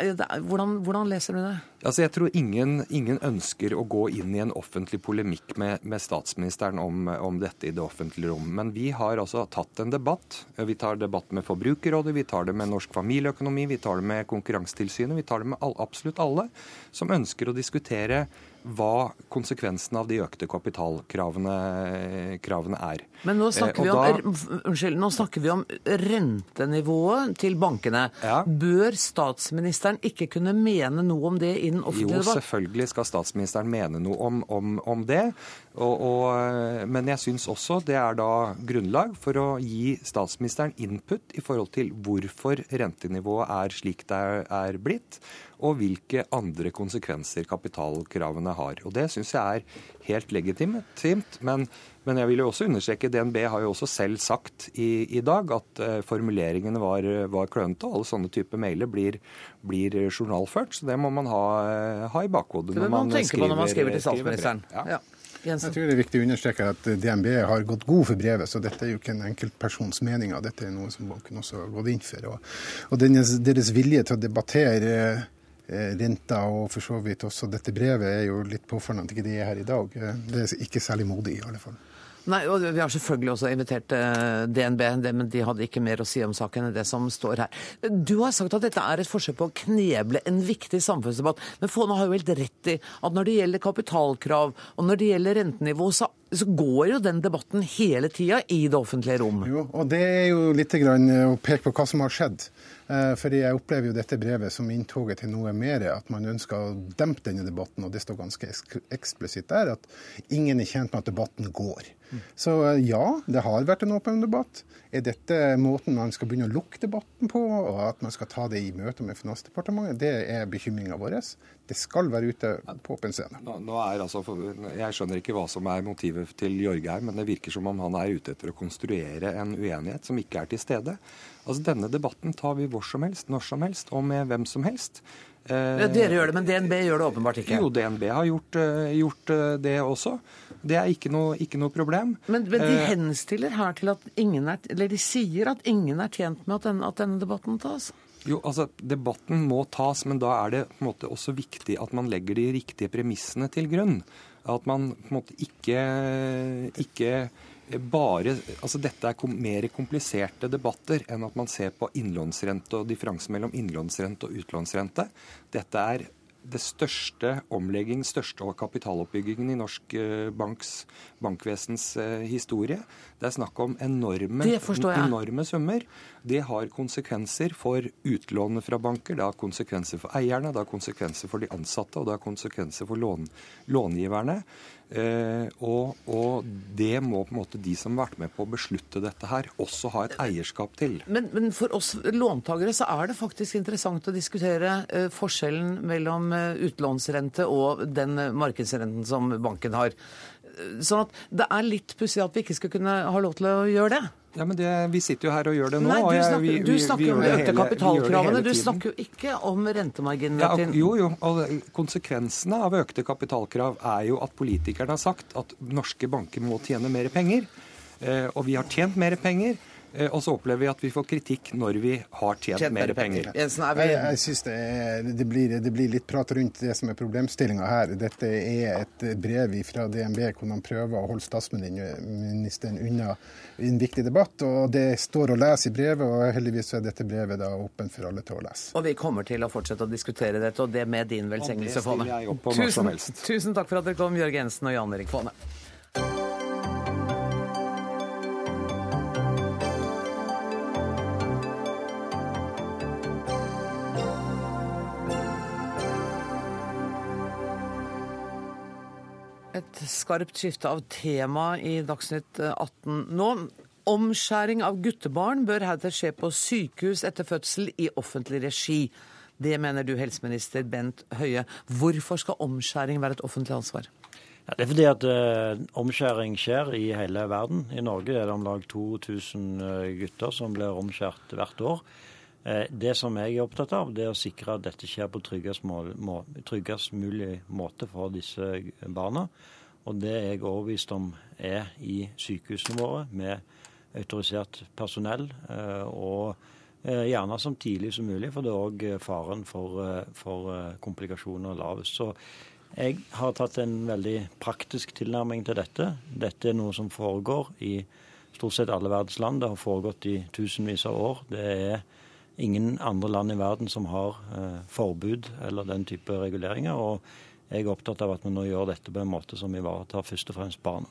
Hvordan, hvordan leser du det?
Altså, Jeg tror ingen, ingen, ønsker å gå inn i en offentlig polemikk med, med statsministeren om, om, dette i det offentlige rom. Men vi har altså tatt en debatt. Vi tar debatt med Forbrukerrådet, vi tar det med Norsk familieøkonomi, vi tar det med Konkurransetilsynet, vi tar det med all, absolutt alle som ønsker å diskutere hva konsekvensen av de økte kapitalkravene er.
Men nå snakker, eh, da, om, unnskyld, nå snakker, vi om, rentenivået til bankene. Ja. Bør statsministeren ikke kunne mene noe om det i den offentlige
debatt? Jo, selvfølgelig skal statsministeren mene noe om, om, om det. Og, og, men jeg syns også det er da grunnlag for å gi statsministeren input i forhold til hvorfor rentenivået er slik det er blitt, og hvilke andre konsekvenser kapitalkravene har. Og Det syns jeg er helt legitimt. Men, men, jeg vil jo også understreke DNB har jo også selv sagt i, i dag at uh, formuleringene var, var klønete. Og alle sånne typer mailer blir, blir, journalført. Så det må man ha, ha i bakhodet
når man, man skriver, når man skriver til statsministeren. Ja. Ja.
Jeg tror det er viktig å understreke at DNB har gått god for brevet, så dette er jo ikke en enkeltpersons meninger. Dette er noe som banken også har gått inn for. Og, og deres, deres vilje til å debattere Eh, renta og for så vidt også dette brevet er jo litt påfallende at ikke de er her i dag. Eh, det er ikke særlig modig, i alle fall.
Nei, og Vi har selvfølgelig også invitert eh, DNB, men de hadde ikke mer å si om saken enn det som står her. Du har sagt at dette er et forsøk på å kneble en viktig samfunnsdebatt. Men Fåne har jo helt rett i at når det gjelder kapitalkrav og når det gjelder rentenivå, så, så går jo den debatten hele tida i det offentlige rom.
Jo, og det er jo litt å peke på hva som har skjedd. Eh, fordi jeg opplever jo dette brevet som inntoget til noe mer, at man ønsker å dempe denne debatten. Og det står ganske eksplisitt der at ingen er tjent med at debatten går. Så eh, ja, det har vært en åpen debatt. Er dette måten man skal begynne å lukke debatten på, og at man skal ta det i møte med Finansdepartementet? Det er bekymringa vår. Det skal være ute på åpen scene.
Nå, nå altså, jeg skjønner ikke hva som er motivet til Jorgeir, men det virker som om han er ute etter å konstruere en uenighet som ikke er til stede. Altså Denne debatten tar vi hvor som helst, når som helst og med hvem som helst.
Ja, dere gjør det, men DNB gjør det åpenbart ikke?
Jo, DNB har gjort, eh, gjort eh, det også. Det er ikke noe, ikke noe problem.
Men, men, de eh, henstiller her til at ingen er Eller de sier at ingen er tjent med at denne, at denne debatten tas?
Jo, altså Debatten må tas, men da er det på en måte også viktig at man legger de riktige premissene til grunn. At man på en måte ikke, ikke bare Altså dette er mer kompliserte debatter enn at man ser på innlånsrente og differansen mellom innlånsrente og utlånsrente. Dette er det største omlegging, største kapitaloppbyggingen i norsk eh, banks, bankvesens eh, historie. Det er snakk om enorme, enorme summer. Det har konsekvenser for utlånet fra banker, det har konsekvenser for eierne, det har konsekvenser for de ansatte og det har konsekvenser for lån, långiverne. Eh, og, og, det må på en måte de som har vært med på å beslutte dette her, også ha et eierskap til.
Men, men for oss låntakere så er det faktisk interessant å diskutere eh, forskjellen mellom eh, utlånsrente og den markedsrenten som banken har. Sånn at det er litt pussig at vi ikke skal kunne ha lov til å gjøre det.
Ja, men det, Vi sitter jo her og gjør det nå.
Nei, Du snakker, jeg, vi, du snakker jo om økte økte kapitalkravene. Du snakker jo ikke om rentemarginene
ja, og, Jo, jo. Og konsekvensene av økte kapitalkrav er jo at politikerne har sagt at norske banker må tjene mer penger. Eh, og vi har tjent mer penger. Eh, og så opplever vi at vi får kritikk når vi har tjent, tjent mer penger. penger.
Jeg, jeg synes det, er, det, blir, det, blir, litt prat rundt det som er problemstillinga her. Dette er et brev fra DNB hvor man prøver å holde statsministeren unna en viktig debatt. og Det står å lese i brevet, og heldigvis er dette brevet da åpent for alle til å lese.
Og vi kommer til å fortsette å diskutere dette, og det med din velsignelse, Fåne. Tusen, tusen takk for at dere kom, Jørg Jensen og Jan Erik Fåne. Skarpt skifte av tema i Dagsnytt 18 nå. Omskjæring av guttebarn bør heretter skje på sykehus etter fødsel i offentlig regi. Det mener du, helseminister Bent Høie. Hvorfor skal omskjæring være et offentlig ansvar?
Ja, det er fordi at uh, omskjæring skjer i hele verden. I Norge er det om lag 2000 eh, gutter som blir omskjært hvert år. Uh, det som jeg er opptatt av, det er å sikre at dette skjer på tryggest, må, må, tryggest mulig måte for disse barna. Og det er jeg overbevist om er i sykehusene våre, med autorisert personell. Eh, og eh, gjerne som tidlig som mulig, for det er òg faren for, eh, for komplikasjoner lavest. Så jeg har tatt en veldig praktisk tilnærming til dette. Dette er noe som foregår i stort sett alle verdens land. Det har foregått i tusenvis av år. Det er ingen andre land i verden som har forbud eller den type reguleringer. og jeg er opptatt av at vi nå gjør dette på en måte som ivaretar først og fremst barna.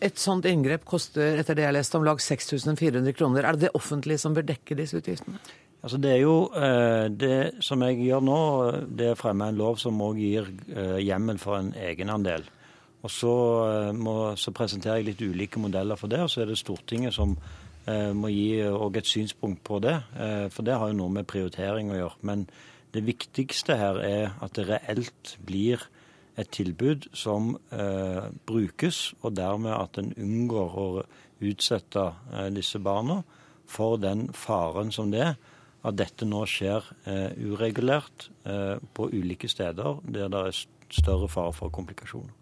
Et sånt inngrep koster etter det jeg leste, om lag 6400 kroner. Er det det offentlige som bør dekke disse utgiftene?
Altså Det er jo eh, det som jeg gjør nå, det er fremme en lov som òg gir eh, hjemmel for en egenandel. Og så, eh, må, så, presenterer jeg litt ulike modeller for det, og så er det Stortinget som må gi et synspunkt på det. For det har jo noe med prioritering å gjøre. Men det viktigste her er at det reelt blir et tilbud som eh, brukes, og dermed at en unngår å utsette eh, disse barna for den faren som det er at dette nå skjer eh, uregulert eh, på ulike steder der det er større fare for komplikasjoner.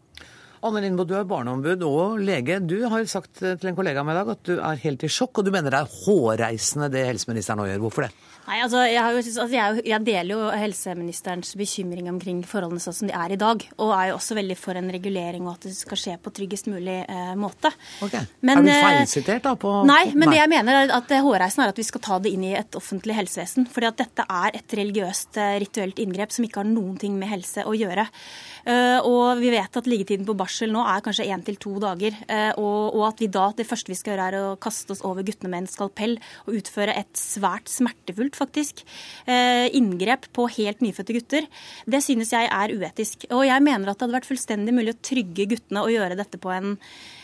Anne Lindboe, du er barneombud og lege. Du har sagt til en kollega med i dag at du er helt i sjokk, og du mener det er hårreisende det helseministeren nå gjør. Hvorfor det?
Nei, altså, jeg, jo, altså, jeg, jeg, deler jo helseministerens bekymring omkring forholdene sånn som de er i dag. Og er jo også veldig for en regulering og at det skal skje på tryggest mulig eh, måte.
Okay. Men, er du eh, feilsitert da? på...
Nei, men nei. det jeg mener er at hårreisen er at vi skal ta det inn i et offentlig helsevesen. fordi at dette er et religiøst, eh, rituelt inngrep som ikke har noen ting med helse å gjøre. Uh, og vi vet at liggetiden på barsel nå er kanskje én til to dager. Og, og, at vi da, det første vi skal gjøre er å kaste oss over guttene med en skalpell og utføre et svært smertefullt faktisk, eh, inngrep på helt nyfødte gutter, det synes jeg er uetisk. Og jeg mener at det hadde vært fullstendig mulig å trygge guttene og gjøre dette på en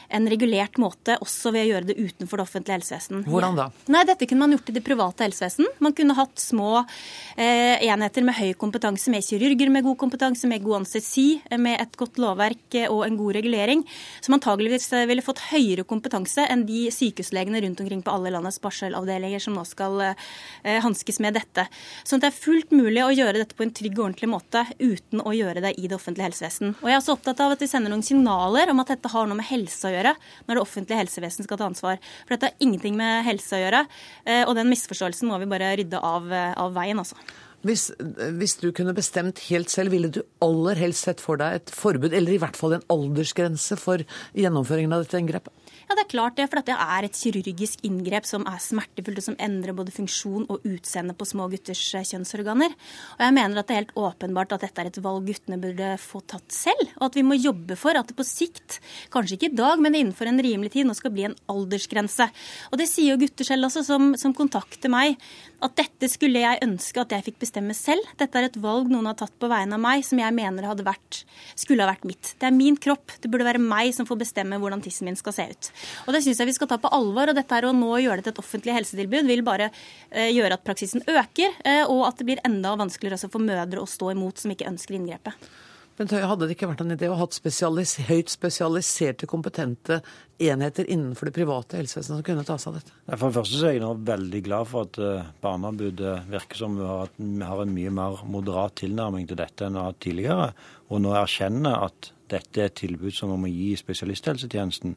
en regulert måte, også ved å gjøre det utenfor det offentlige helsevesen.
Hvordan da?
Nei, Dette kunne man gjort i det private helsevesen. Man kunne hatt små eh, enheter med høy kompetanse, med kirurger med god kompetanse, med god anestesi, eh, med et godt lovverk eh, og en god regulering, som antageligvis eh, ville fått høyere kompetanse enn de sykehuslegene rundt omkring på alle landets barselavdelinger som nå skal eh, hanskes med dette. Sånn at det er fullt mulig å gjøre dette på en trygg og ordentlig måte uten å gjøre det i det offentlige helsevesen. Og jeg er også opptatt av at vi sender noen signaler om at dette har noe med helse å gjøre når det offentlige helsevesenet skal ta ansvar. For dette har ingenting med helse å gjøre, eh, og den misforståelsen må vi bare rydde av, eh, av veien, altså.
Hvis, hvis, du kunne bestemt helt selv, ville du aller helst sett for deg et forbud, eller i hvert fall en aldersgrense for gjennomføringen av dette inngrepet?
Ja, det er klart det. For det er et kirurgisk inngrep som er smertefullt, og som endrer både funksjon og utseende på små gutters eh, kjønnsorganer. Og jeg mener at det er helt åpenbart at dette er et valg guttene burde få tatt selv. Og at vi må jobbe for at det på sikt, kanskje ikke i dag, men innenfor en rimelig tid, nå skal bli en aldersgrense. Og det sier jo gutter selv også, som, som kontakter meg, at dette skulle jeg ønske at jeg fikk bestemme selv. Dette er et valg noen har tatt på vegne av meg, som jeg mener vært, skulle ha vært mitt. Det er min kropp. Det burde være meg som får bestemme hvordan tissen min skal se ut. Og Det syns jeg vi skal ta på alvor. og dette er Å nå gjøre det til et offentlig helsetilbud vil bare eh, gjøre at praksisen øker, eh, og at det blir enda vanskeligere også for mødre å stå imot som ikke ønsker inngrepet.
Høie, hadde det ikke vært en idé å ha spesialis høyt spesialiserte, kompetente enheter innenfor det private helsevesenet som kunne ta seg av dette?
For det første er jeg nå veldig glad for at uh, Barneombudet virker som vi har, vi har, en mye mer moderat tilnærming til dette enn vi har hatt tidligere, og nå erkjenner at dette er et tilbud som vi må gi spesialisthelsetjenesten.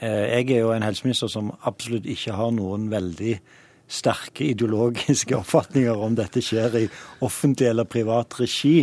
Eh, jeg er jo en helseminister som absolutt ikke har noen veldig sterke ideologiske oppfatninger om dette skjer i offentlig eller privat regi,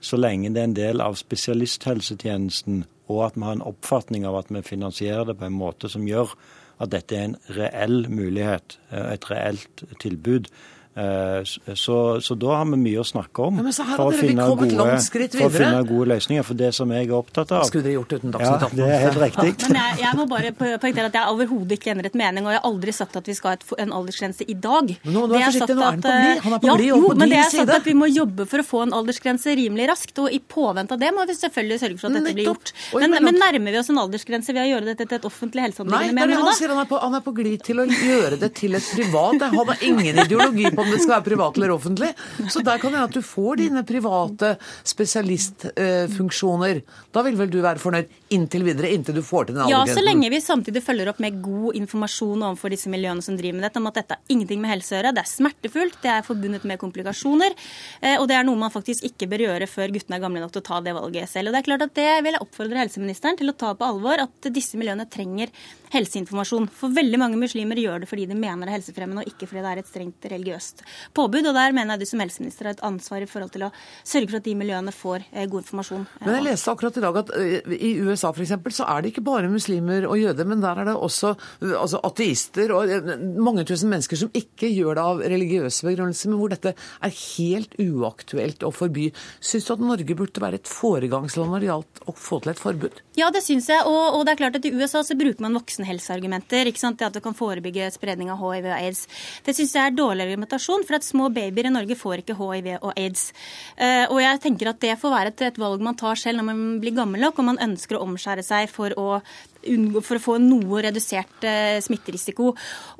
så lenge det er en del av spesialisthelsetjenesten, og at vi har en oppfatning av at vi finansierer det på en måte som gjør at dette er en reell mulighet, eh, et reelt tilbud. Eh, så, så, da har vi mye å snakke om
ja, for, å finne gode,
for å finne gode løsninger. For det som jeg er opptatt av
Skulle dere gjort uten Dagsnytt
18? Ja, det er helt riktig.
Men jeg, jeg, må bare poengtere at jeg overhodet ikke endret mening, og jeg har aldri sagt at vi skal ha et, en aldersgrense i dag.
Nå, nå er forsiktig, nå er han på glid. Han er på
ja,
glid og på
men det
er
sagt at vi må jobbe for å få en aldersgrense rimelig raskt, og i påvente av det må vi selvfølgelig sørge for at dette blir gjort. Men, men, nærmer vi oss en aldersgrense ved å gjøre dette til et offentlig helseanliggende?
Nei, han sier han er, på, han er på glid til å gjøre det til et privat. Han har ingen ideologi på om det skal være privat eller offentlig. Så der kan det hende at du får dine private spesialistfunksjoner. Da vil vel du være fornøyd inntil videre, inntil du får til den?
Ja, så lenge vi samtidig følger opp med god informasjon overfor disse miljøene som driver med dette, om at dette har ingenting med helse å gjøre. Det er smertefullt, det er forbundet med komplikasjoner, eh, og det er noe man faktisk ikke bør gjøre før guttene er gamle nok til å ta det valget selv. Og det er klart at det vil jeg oppfordre helseministeren til å ta på alvor, at disse miljøene trenger helseinformasjon. For veldig mange muslimer gjør det fordi de mener det er helsefremmende, og ikke fordi det er et strengt religiøst påbud. og Der mener jeg du som helseminister har et ansvar i forhold til å sørge for at de miljøene får eh, god informasjon.
Men jeg leste akkurat i dag at eh, i USA f.eks. så er det ikke bare muslimer og jøder, men der er det også altså ateister og eh, mange tusen mennesker som ikke gjør det av religiøse begrunnelser, men hvor dette er helt uaktuelt å forby. Syns du at Norge burde være et foregangsland når det gjaldt å få til et forbud?
Ja, det syns jeg. Og, og, det er klart at i USA så bruker man voksenhelseargumenter. ikke sant? Det at det kan forebygge spredning av hiv og aids. Det syns jeg er dårlig argumentasjon, for at små babyer i Norge får ikke hiv og aids. Uh, og jeg tenker at det får være et, et, valg man tar selv når man blir gammel nok, og man ønsker å omskjære seg for å for å få noe redusert eh, smitterisiko.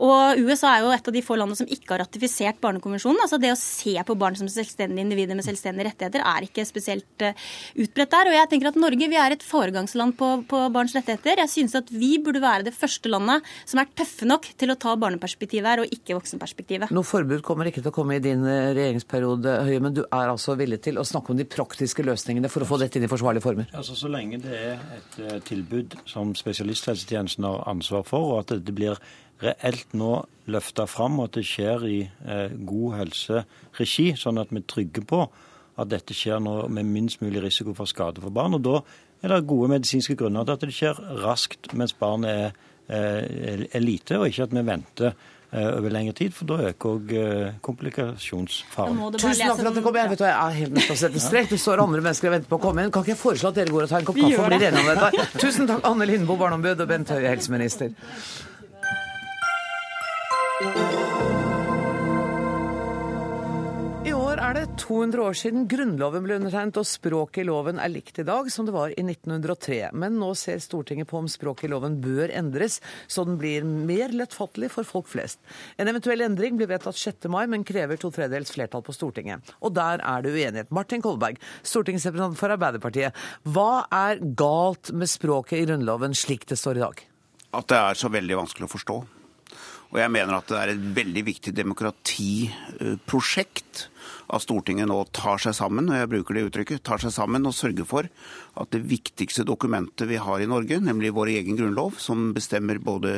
Og USA er jo et av de få landene som ikke har ratifisert Barnekonvensjonen. altså Det å se på barn som selvstendige individer med selvstendige rettigheter er ikke spesielt uh, utbredt der. Og jeg tenker at Norge vi er et foregangsland på, på barns rettigheter. Jeg synes at vi burde være det første landet som er tøffe nok til å ta barneperspektivet her, og ikke voksenperspektivet.
Noe forbud kommer ikke til å komme i din eh, regjeringsperiode, Høie, men du er altså villig til å snakke om de praktiske løsningene for å få dette inn i forsvarlige former?
Altså, Så lenge det er et tilbud som spesialisthelsetjenesten har ansvar for, og at det blir reelt nå løfta fram, og at det skjer i eh, god helseregi, sånn at vi er trygge på at dette skjer nå med minst mulig risiko for skade for barn. og Da er det gode medisinske grunner til at det skjer raskt mens barnet er, er lite, og ikke at vi venter over lengre tid, for da øker òg komplikasjonsfaren.
Tusen takk for at du kom. Jeg vet du, jeg er helt nødt til å sette strek. Det står andre mennesker og venter på å komme inn. Kan ikke jeg foreslå at dere går og tar en kopp kaffe og blir enige om dette? Tusen takk, Anne Lindboe, barneombud, og Bent Høie, helseminister. Er det 200 år siden Grunnloven ble undertegnet, og språket i loven er likt i dag som det var i 1903. Men nå ser Stortinget på om språket i loven bør endres, så den blir mer lettfattelig for folk flest. En eventuell endring blir vedtatt 6. mai, men krever to tredjedels flertall på Stortinget. Og der er det uenighet. Martin Kolberg, stortingsrepresentant for Arbeiderpartiet. Hva er galt med språket i Grunnloven slik det står i dag?
At det er så veldig vanskelig å forstå. Og jeg mener at det er et veldig viktig demokratiprosjekt at Stortinget nå tar seg sammen, og jeg bruker det uttrykket, tar seg sammen og sørger for at det viktigste dokumentet vi har i Norge, nemlig vår egen grunnlov, som bestemmer både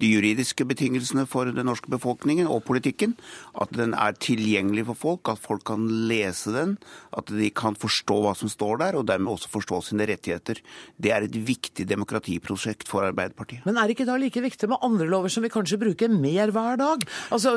de juridiske betingelsene for den norske befolkningen og politikken, at den er tilgjengelig for folk, at folk kan lese den, at de kan forstå hva som står der, og dermed også forstå sine rettigheter. Det er et viktig demokratiprosjekt for Arbeiderpartiet.
Men er ikke da like viktig med andre lover som vi kanskje bruker mer hver dag? Altså,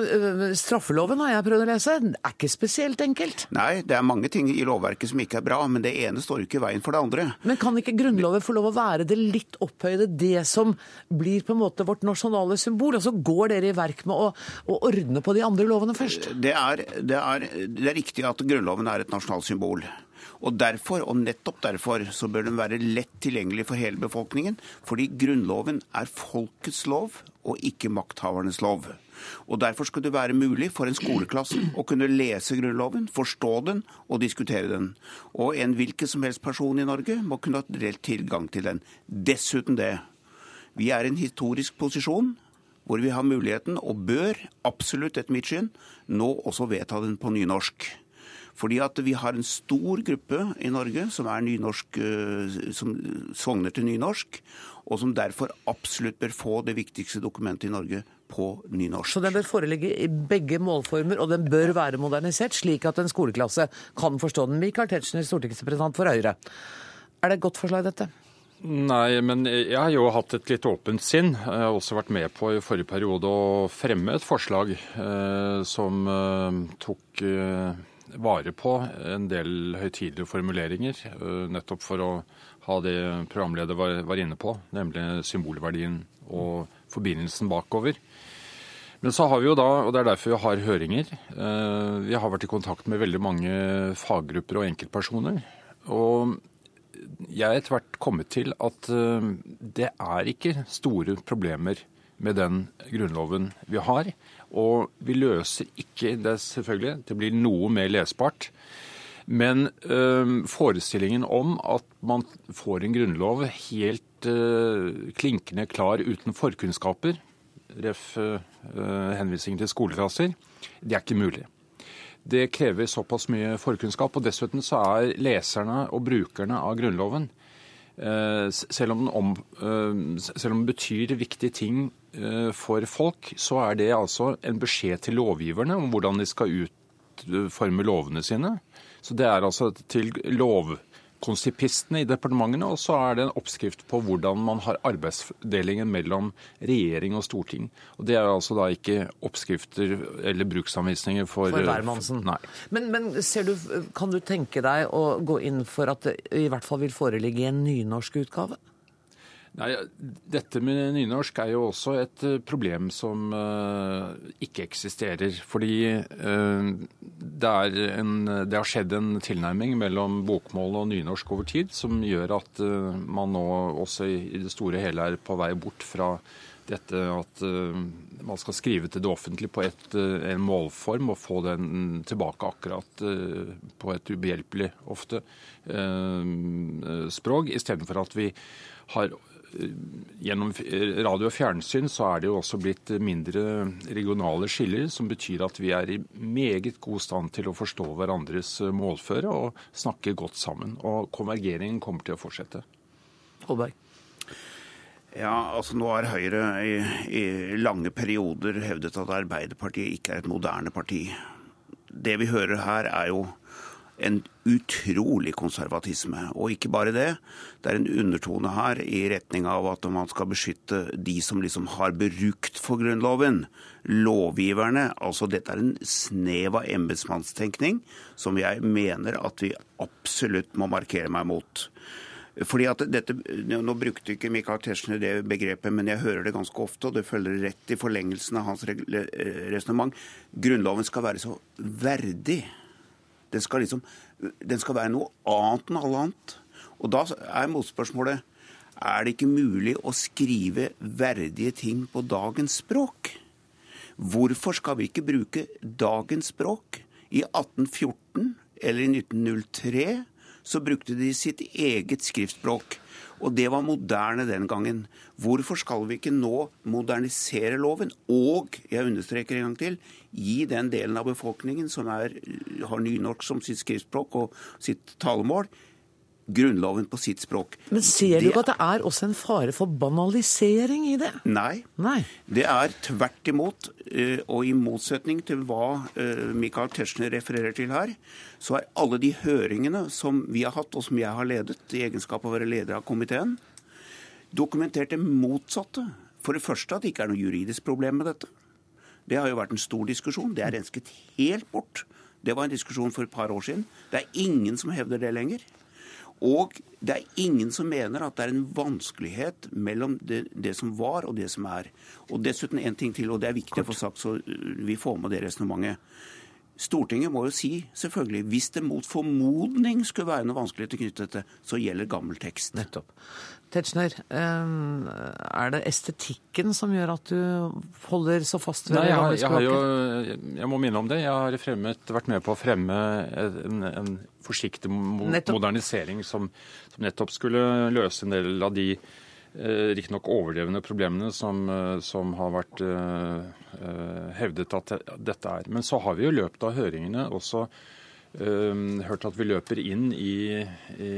Straffeloven har jeg prøvd å lese. Det er ikke spesielt enkelt.
Nei, det er mange ting i lovverket som ikke er bra, men det ene står ikke i veien for det andre.
Men kan ikke Grunnloven få lov å være det litt opphøyde, det som blir på en måte vårt nasjonale symbol? Og så går dere i verk med å, å ordne på de andre lovene først?
Det er, det, er, det er riktig at Grunnloven er et nasjonalt symbol. Og derfor, og nettopp derfor, så bør den være lett tilgjengelig for hele befolkningen. Fordi Grunnloven er folkets lov og ikke makthavernes lov. Og Derfor skal det være mulig for en skoleklasse å kunne lese Grunnloven, forstå den og diskutere den. Og en hvilken som helst person i Norge må kunne ha reelt tilgang til den. Dessuten det. Vi er i en historisk posisjon hvor vi har muligheten, og bør absolutt etter mitt syn, nå også vedta den på nynorsk. Fordi at vi har en stor gruppe i Norge som er nynorsk, som sogner til nynorsk, og som derfor absolutt bør få det viktigste dokumentet i Norge på nynorsk.
Så den bør foreligge i begge målformer, og den bør være modernisert, slik at en skoleklasse kan forstå den. Michael Tetzschner, stortingsrepresentant for Høyre. Er det et godt forslag, dette?
Nei, men jeg har jo hatt et litt åpent sinn. Jeg har også vært med på i forrige periode å fremme et forslag eh, som eh, tok eh, vare på en del høytidelige formuleringer, nettopp for å ha det programleder var, var inne på, nemlig symbolverdien og forbindelsen bakover. Men så har vi jo da, og det er derfor vi har høringer, vi har vært i kontakt med veldig mange faggrupper og enkeltpersoner. Og jeg er etter hvert kommet til at det er ikke store problemer med den grunnloven vi har. Og vi løser ikke det, selvfølgelig. Det blir noe mer lesbart. Men øh, forestillingen om at man får en grunnlov helt øh, klinkende klar uten forkunnskaper, ref. Øh, henvisning til skoleklasser, det er ikke mulig. Det krever såpass mye forkunnskap. Og dessuten så er leserne og brukerne av Grunnloven selv om, den om, selv om den betyr viktige ting for folk, så er det altså en beskjed til lovgiverne om hvordan de skal utforme lovene sine. Så det er altså til lovkonsipistene i departementene, og så er det en oppskrift på hvordan man har arbeidsdelingen mellom regjering og storting. Og Det er altså da ikke oppskrifter eller bruksanvisninger for
For hvermannsen.
Nei.
Men, men du, kan du tenke deg å gå inn for at det i hvert fall vil foreligge en nynorsk utgave?
Nei, Dette med nynorsk er jo også et eh, problem som uh, ikke eksisterer. Fordi uh, det, en, det, har skjedd en tilnærming mellom bokmål og nynorsk over tid som gjør at uh, man nå også i, i det store hele er på vei bort fra dette at man skal skrive til det offentlige på et, en målform og få den tilbake akkurat på et ubehjelpelig ofte språk, istedenfor at vi har gjennom radio og fjernsyn så er det jo også blitt mindre regionale skiller, som betyr at vi er i meget god stand til å forstå hverandres målføre og snakke godt sammen. Og konvergeringen kommer til å fortsette.
Holberg.
Ja, altså Nå har Høyre i, i lange perioder hevdet at Arbeiderpartiet ikke er et moderne parti. Det vi hører her, er jo en utrolig konservatisme. Og ikke bare det. Det er en undertone her i retning av at man skal beskytte de som liksom har brukt for Grunnloven. Lovgiverne. Altså dette er en snev av embetsmannstenkning som jeg mener at vi absolutt må markere meg mot. Fordi at dette, Nå brukte ikke Michael Tetzschner det begrepet, men jeg hører det ganske ofte, og det følger rett i forlengelsen av hans resonnement. Grunnloven skal være så verdig den skal, liksom, den skal være noe annet enn alle annet. Og da er motspørsmålet er det ikke mulig å skrive verdige ting på dagens språk. Hvorfor skal vi ikke bruke dagens språk? I 1814 eller i 1903 så brukte de sitt eget skriftspråk. Og det var moderne den gangen. Hvorfor skal vi ikke nå modernisere loven? Og, jeg understreker en gang til, gi den delen av befolkningen som er, har nynorsk som sitt skriftspråk og sitt talemål, Grunnloven på sitt språk.
Men ser du ikke at det er også en fare for banalisering i det?
Nei.
Nei.
Det er tvert imot, eh, og i motsetning til hva eh, Michael Tetzschner refererer til her, så er alle de høringene som vi har hatt, og som jeg har ledet i egenskap av å være leder av komiteen, dokumentert det motsatte. For det første at det ikke er noe juridisk problem med dette. Det har jo vært en stor diskusjon. Det er rensket helt bort. Det var en diskusjon for et par år siden. Det er ingen som hevder det lenger. Og det er ingen som mener at det er en vanskelighet mellom det, det som var og det som er. Og dessuten en ting til, og det er viktig å få sagt, så vi får med det resonnementet. Stortinget må jo si, selvfølgelig, hvis det mot formodning skulle være noe vanskelig til knyttet til dette, så gjelder gammel tekst.
Nettopp. Tetzschner, eh, er det estetikken som gjør at du holder så fast ved
Nei,
det
jeg,
har
Jeg, jo, jeg må minne om det. Jeg har fremmet, vært med på å fremme en, en forsiktig mo nettopp. modernisering som, som, nettopp skulle løse en del av de riktignok overdrevne problemene som, eh, som har vært eh, hevdet at dette er. Men så har vi jo i løpet av høringene også hørt at vi løper inn i, i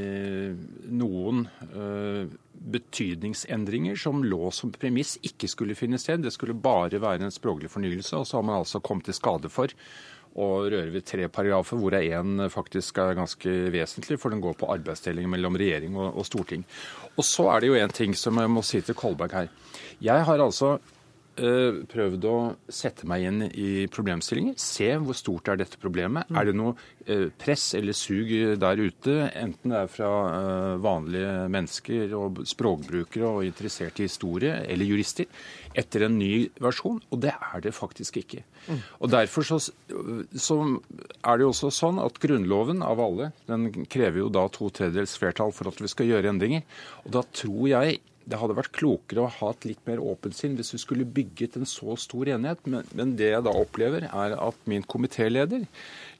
noen uh, betydningsendringer som lå som premiss ikke skulle finne sted. Det skulle bare være en språklig fornyelse. Og så har man altså kommet til skade for å røre ved tre paragrafer, hvor én faktisk er ganske vesentlig, for den går på arbeidsdeling mellom regjering og, og storting. Og så er det jo en ting som jeg må si til Kolberg her. Jeg har altså Eh, prøvd å sette meg inn i problemstillinger. Se hvor stort er dette problemet. Mm. Er det noe eh, press eller sug der ute, enten det er fra eh, vanlige mennesker og språkbrukere og interesserte i historie, eller jurister, etter en ny versjon? Og det er det faktisk ikke. Mm. Og Derfor så, så, er det jo også sånn at Grunnloven av alle, den krever jo da to tredjedels flertall for at vi skal gjøre endringer. Og da tror jeg det hadde vært klokere å ha et litt mer åpent sinn hvis vi skulle bygget en så stor enighet. Men, men det jeg da opplever, er at min komitéleder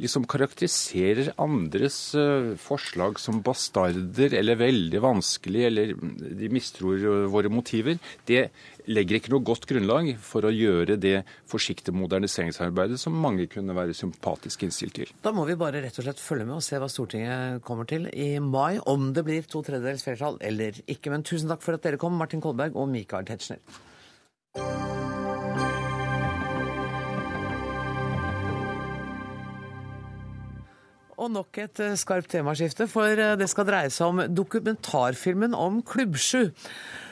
liksom karakteriserer andres uh, forslag som bastarder eller veldig vanskelig, eller de mistror våre motiver. Det legger ikke noe godt grunnlag for å gjøre det forsiktige moderniseringsarbeidet som mange kunne være sympatisk innstilt til.
Da må vi bare rett og slett følge med og se hva Stortinget kommer til i mai, om det blir to tredjedels flertall eller ikke. Men tusen takk for at dere kom, Martin Kolberg og Michael Tetzschner. Og nok et eh, skarpt temaskifte, for eh, det skal dreie seg om dokumentarfilmen om Klubbsju.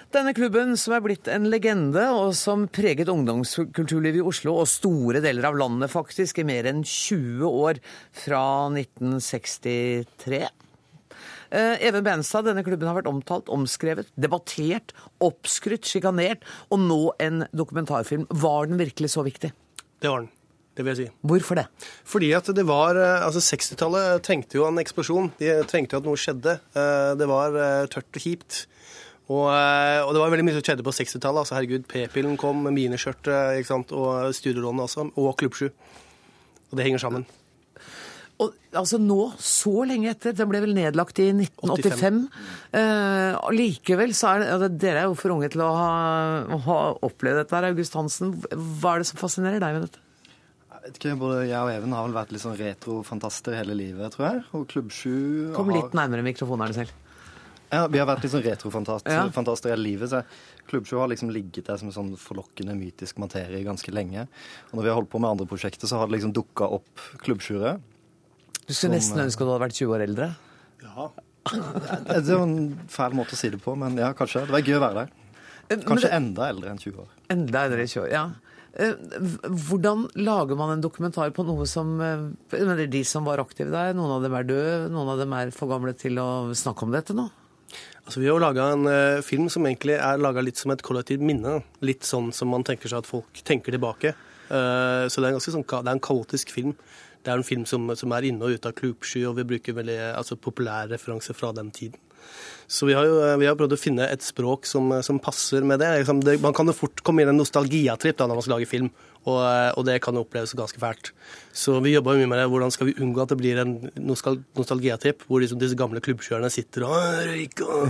Denne klubben som er blitt en legende, og som preget ungdomskulturlivet i Oslo og store deler av landet faktisk i mer enn 20 år, fra 1963. Eh, Even Benstad, denne klubben har vært omtalt, omskrevet, debattert, oppskrytt, sjikanert, og nå en dokumentarfilm. Var den virkelig så viktig?
Det var den. Det vil jeg si.
Hvorfor det?
Fordi at det var eh, Altså, 60-tallet trengte jo en eksplosjon. De trengte jo at noe skjedde. Eh, Det var eh, tørt og kjipt. Og, og det var veldig mye som skjedde på 60-tallet. Altså, herregud, P-pillen kom, miniskjørtet, ikke sant, og studielånet også, og Klubbsju. Og det henger sammen.
Og altså nå, så lenge etter, den ble vel nedlagt i 1985. Eh, likevel så er det altså, Dere er jo for unge til å ha, ha opplevd dette her, August Hansen. Hva er det som fascinerer deg med dette?
Jeg vet ikke, Både jeg og Even har vel vært litt sånn retrofantaster hele livet, tror jeg. Og Klubb 7
Kom
har...
litt nærmere mikrofonen selv.
Ja, Vi har vært litt sånn retrofantaster
Ja.
hele livet. så Klubb 7 har liksom ligget der som en sånn forlokkende mytisk materie ganske lenge. Og når vi har holdt på med andre prosjekter, så har det liksom dukka opp klubbsjuere.
Du skulle
Som, nesten
ønske du hadde vært 20 år eldre. Ja.
Det er jo en fæl måte å si det på, men ja, kanskje. Det var gøy å være der.
Eh,
Kanskje
det,
enda eldre enn 20 år.
Enda eldre enn 20 år, ja. Eh, Hvordan lager man en dokumentar på noe som eh, mener, De som var aktive der, noen av dem er døde, noen av dem er for gamle til å snakke om dette nå?
Altså, vi har laga en uh, film som egentlig er laga litt som et kollektivt minne. Litt sånn som man tenker seg at folk tenker tilbake. Uh, så det er, en ganske sånn, det er en kaotisk film. Det er en film som, som er inne og ute av klubbsky, og vi bruker veldig altså, populære fra den tiden. Så vi har jo vi har prøvd å finne et språk som, som passer med det. Liksom, det. Man kan jo fort komme inn i en nostalgiatripp da, når man skal lage film, og, eh, og det kan jo oppleves ganske fælt. Så vi jobba mye med det. Hvordan skal vi unngå at det blir en nostalgiatripp, hvor liksom disse gamle klubbkjørerne sitter og røyker røyk og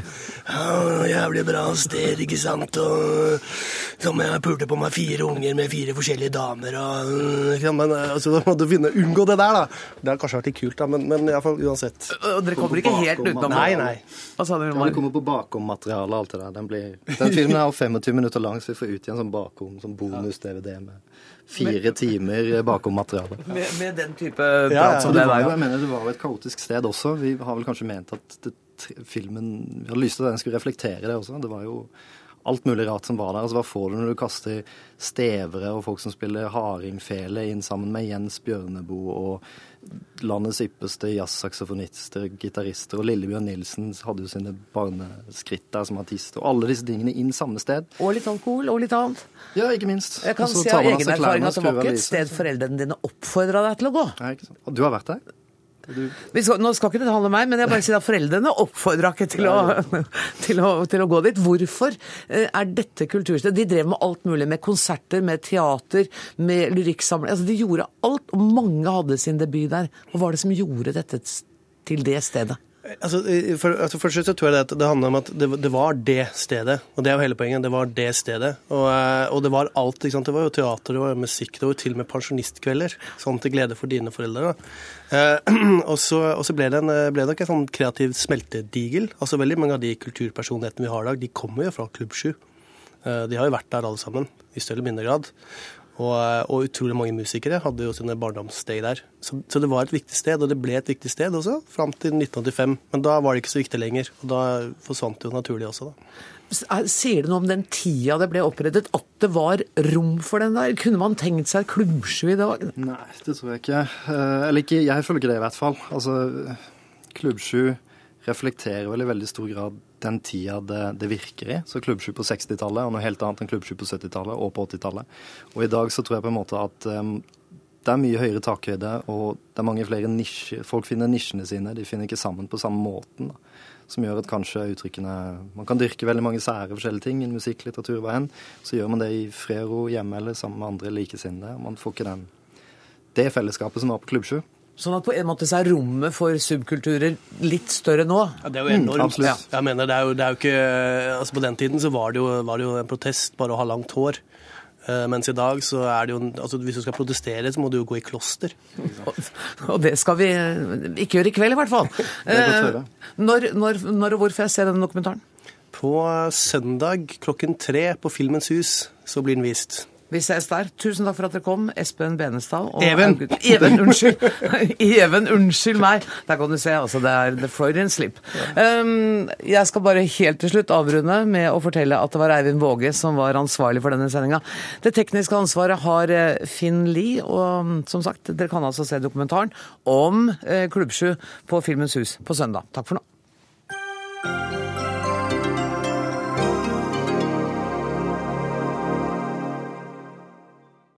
«Å, Jævlig bra sted, ikke sant? Og som jeg pulte på meg fire unger med fire forskjellige damer og ikke sant? Men eh, altså, da må du finne unngå det der, da. Det har kanskje vært litt kult, da, men, men iallfall uansett.
Og dere kommer ikke helt utenom
Nei, nei.
Hva sa du,
Ja, man... kommer på bakom-materiale og alt det der. Den, blir... den filmen er jo 25 minutter lang, så vi får ut igjen sånn bakom, sånn bonus-DVD med fire timer bakom-materiale.
Med, med den type
Ja,
prat
ja.
som
det,
det
var jo,
ja.
jeg mener, det var jo et kaotisk sted også. Vi har vel kanskje ment at det, filmen Vi hadde lyst til at den skulle reflektere det også. Det var jo alt mulig rart som var der. Altså, hva får du når du kaster stevere og folk som spiller hardingfele inn sammen med Jens Bjørneboe og landets ypperste jazzsaksofonister, gitarister, og Lillebjørn Nilsen hadde jo sine barneskritt der som artist, og alle disse tingene inn samme sted.
Og litt alkohol, og litt annet.
Ja, ikke minst.
Jeg kan si av egen erfaring at det var ikke et sted foreldrene dine oppfordra deg til å gå.
Nei, ikke sant. Du har vært der?
Skal, nå skal ikke det handle om meg, men jeg bare sier at foreldrene oppfordra ikke til å, til, å, til å gå dit. Hvorfor eh, er dette kulturstedet De drev med alt mulig, med konserter, med teater, med lyrikksamling. Altså, de gjorde alt, og mange hadde sin debut der. Hva var det som gjorde dette til det stedet?
Altså, for, altså for så tror jeg det, det handler om at det, det var det stedet. Og det er jo hele poenget. Det var det stedet. Og, eh, og det var alt. ikke sant? Det var jo teater, det var musikk, det var jo til og med pensjonistkvelder. Sånn til glede for dine foreldre. Eh, og, så, og så ble det, ble det nok en sånn kreativ smeltedigel. Altså Veldig mange av de kulturpersonlighetene vi har i dag, de kommer jo fra Klubb 7. Eh, de har jo vært der alle sammen, i større eller mindre grad. Og, eh, og utrolig mange musikere hadde jo sine barndomssteg der. Så, så det var et viktig sted, og det ble et viktig sted også, fram til 1985. Men da var det ikke så viktig lenger, og da forsvant det jo naturlig også, da.
Sier det noe om den tida det ble opprettet, at det var rom for den der? Kunne man tenkt seg klubbsju i dag?
Nei, det tror jeg ikke. Eh, Eller ikke, jeg føler ikke det i hvert fall. Altså, klubbsju reflekterer vel i veldig stor grad den tida det, det virker i. Så klubbsky på 60-tallet og noe helt annet enn klubbsky på 70-tallet og på 80-tallet. Og i dag så tror jeg på en måte at um, det er mye høyere takhøyde, og det er mange flere nisjer. Folk finner nisjene sine, de finner ikke sammen på samme måten. Da. Som gjør at kanskje uttrykkene Man kan dyrke veldig mange sære forskjellige ting innen musikk, litteratur, hva enn. Så gjør man det i fred og ro hjemme eller sammen med andre likesinnede. Man får ikke den, det fellesskapet som var på Klubb 7.
Sånn at på en måte så er rommet for subkulturer litt større nå?
Ja, det er jo enormt.
absolutt.
jeg mener, det er, jo, det er jo ikke altså På den tiden så var det, jo, var det jo en protest bare å ha langt hår. Eh, mens i dag så er det jo altså Hvis du skal protestere, så må du jo gå i kloster.
Og det skal vi ikke gjøre i kveld, i hvert fall. Eh, Når, når, når og hvor får jeg se denne dokumentaren?
På søndag klokken tre på Filmens hus så blir den vist.
Vi ses der. Tusen takk for at dere kom, Espen Benestad. og
Even.
August- Even, unnskyld. Even, unnskyld meg. Der kan du se, altså det er the Freudian slip. Um, jeg skal bare helt til slutt avrunde med å fortelle at det var Eivind Våge som var ansvarlig for denne sendinga. Det tekniske ansvaret har eh, Finn Lie, og mm, som sagt, dere kan altså se dokumentaren om eh, Klubbsju på Filmens hus på søndag. Takk for nå.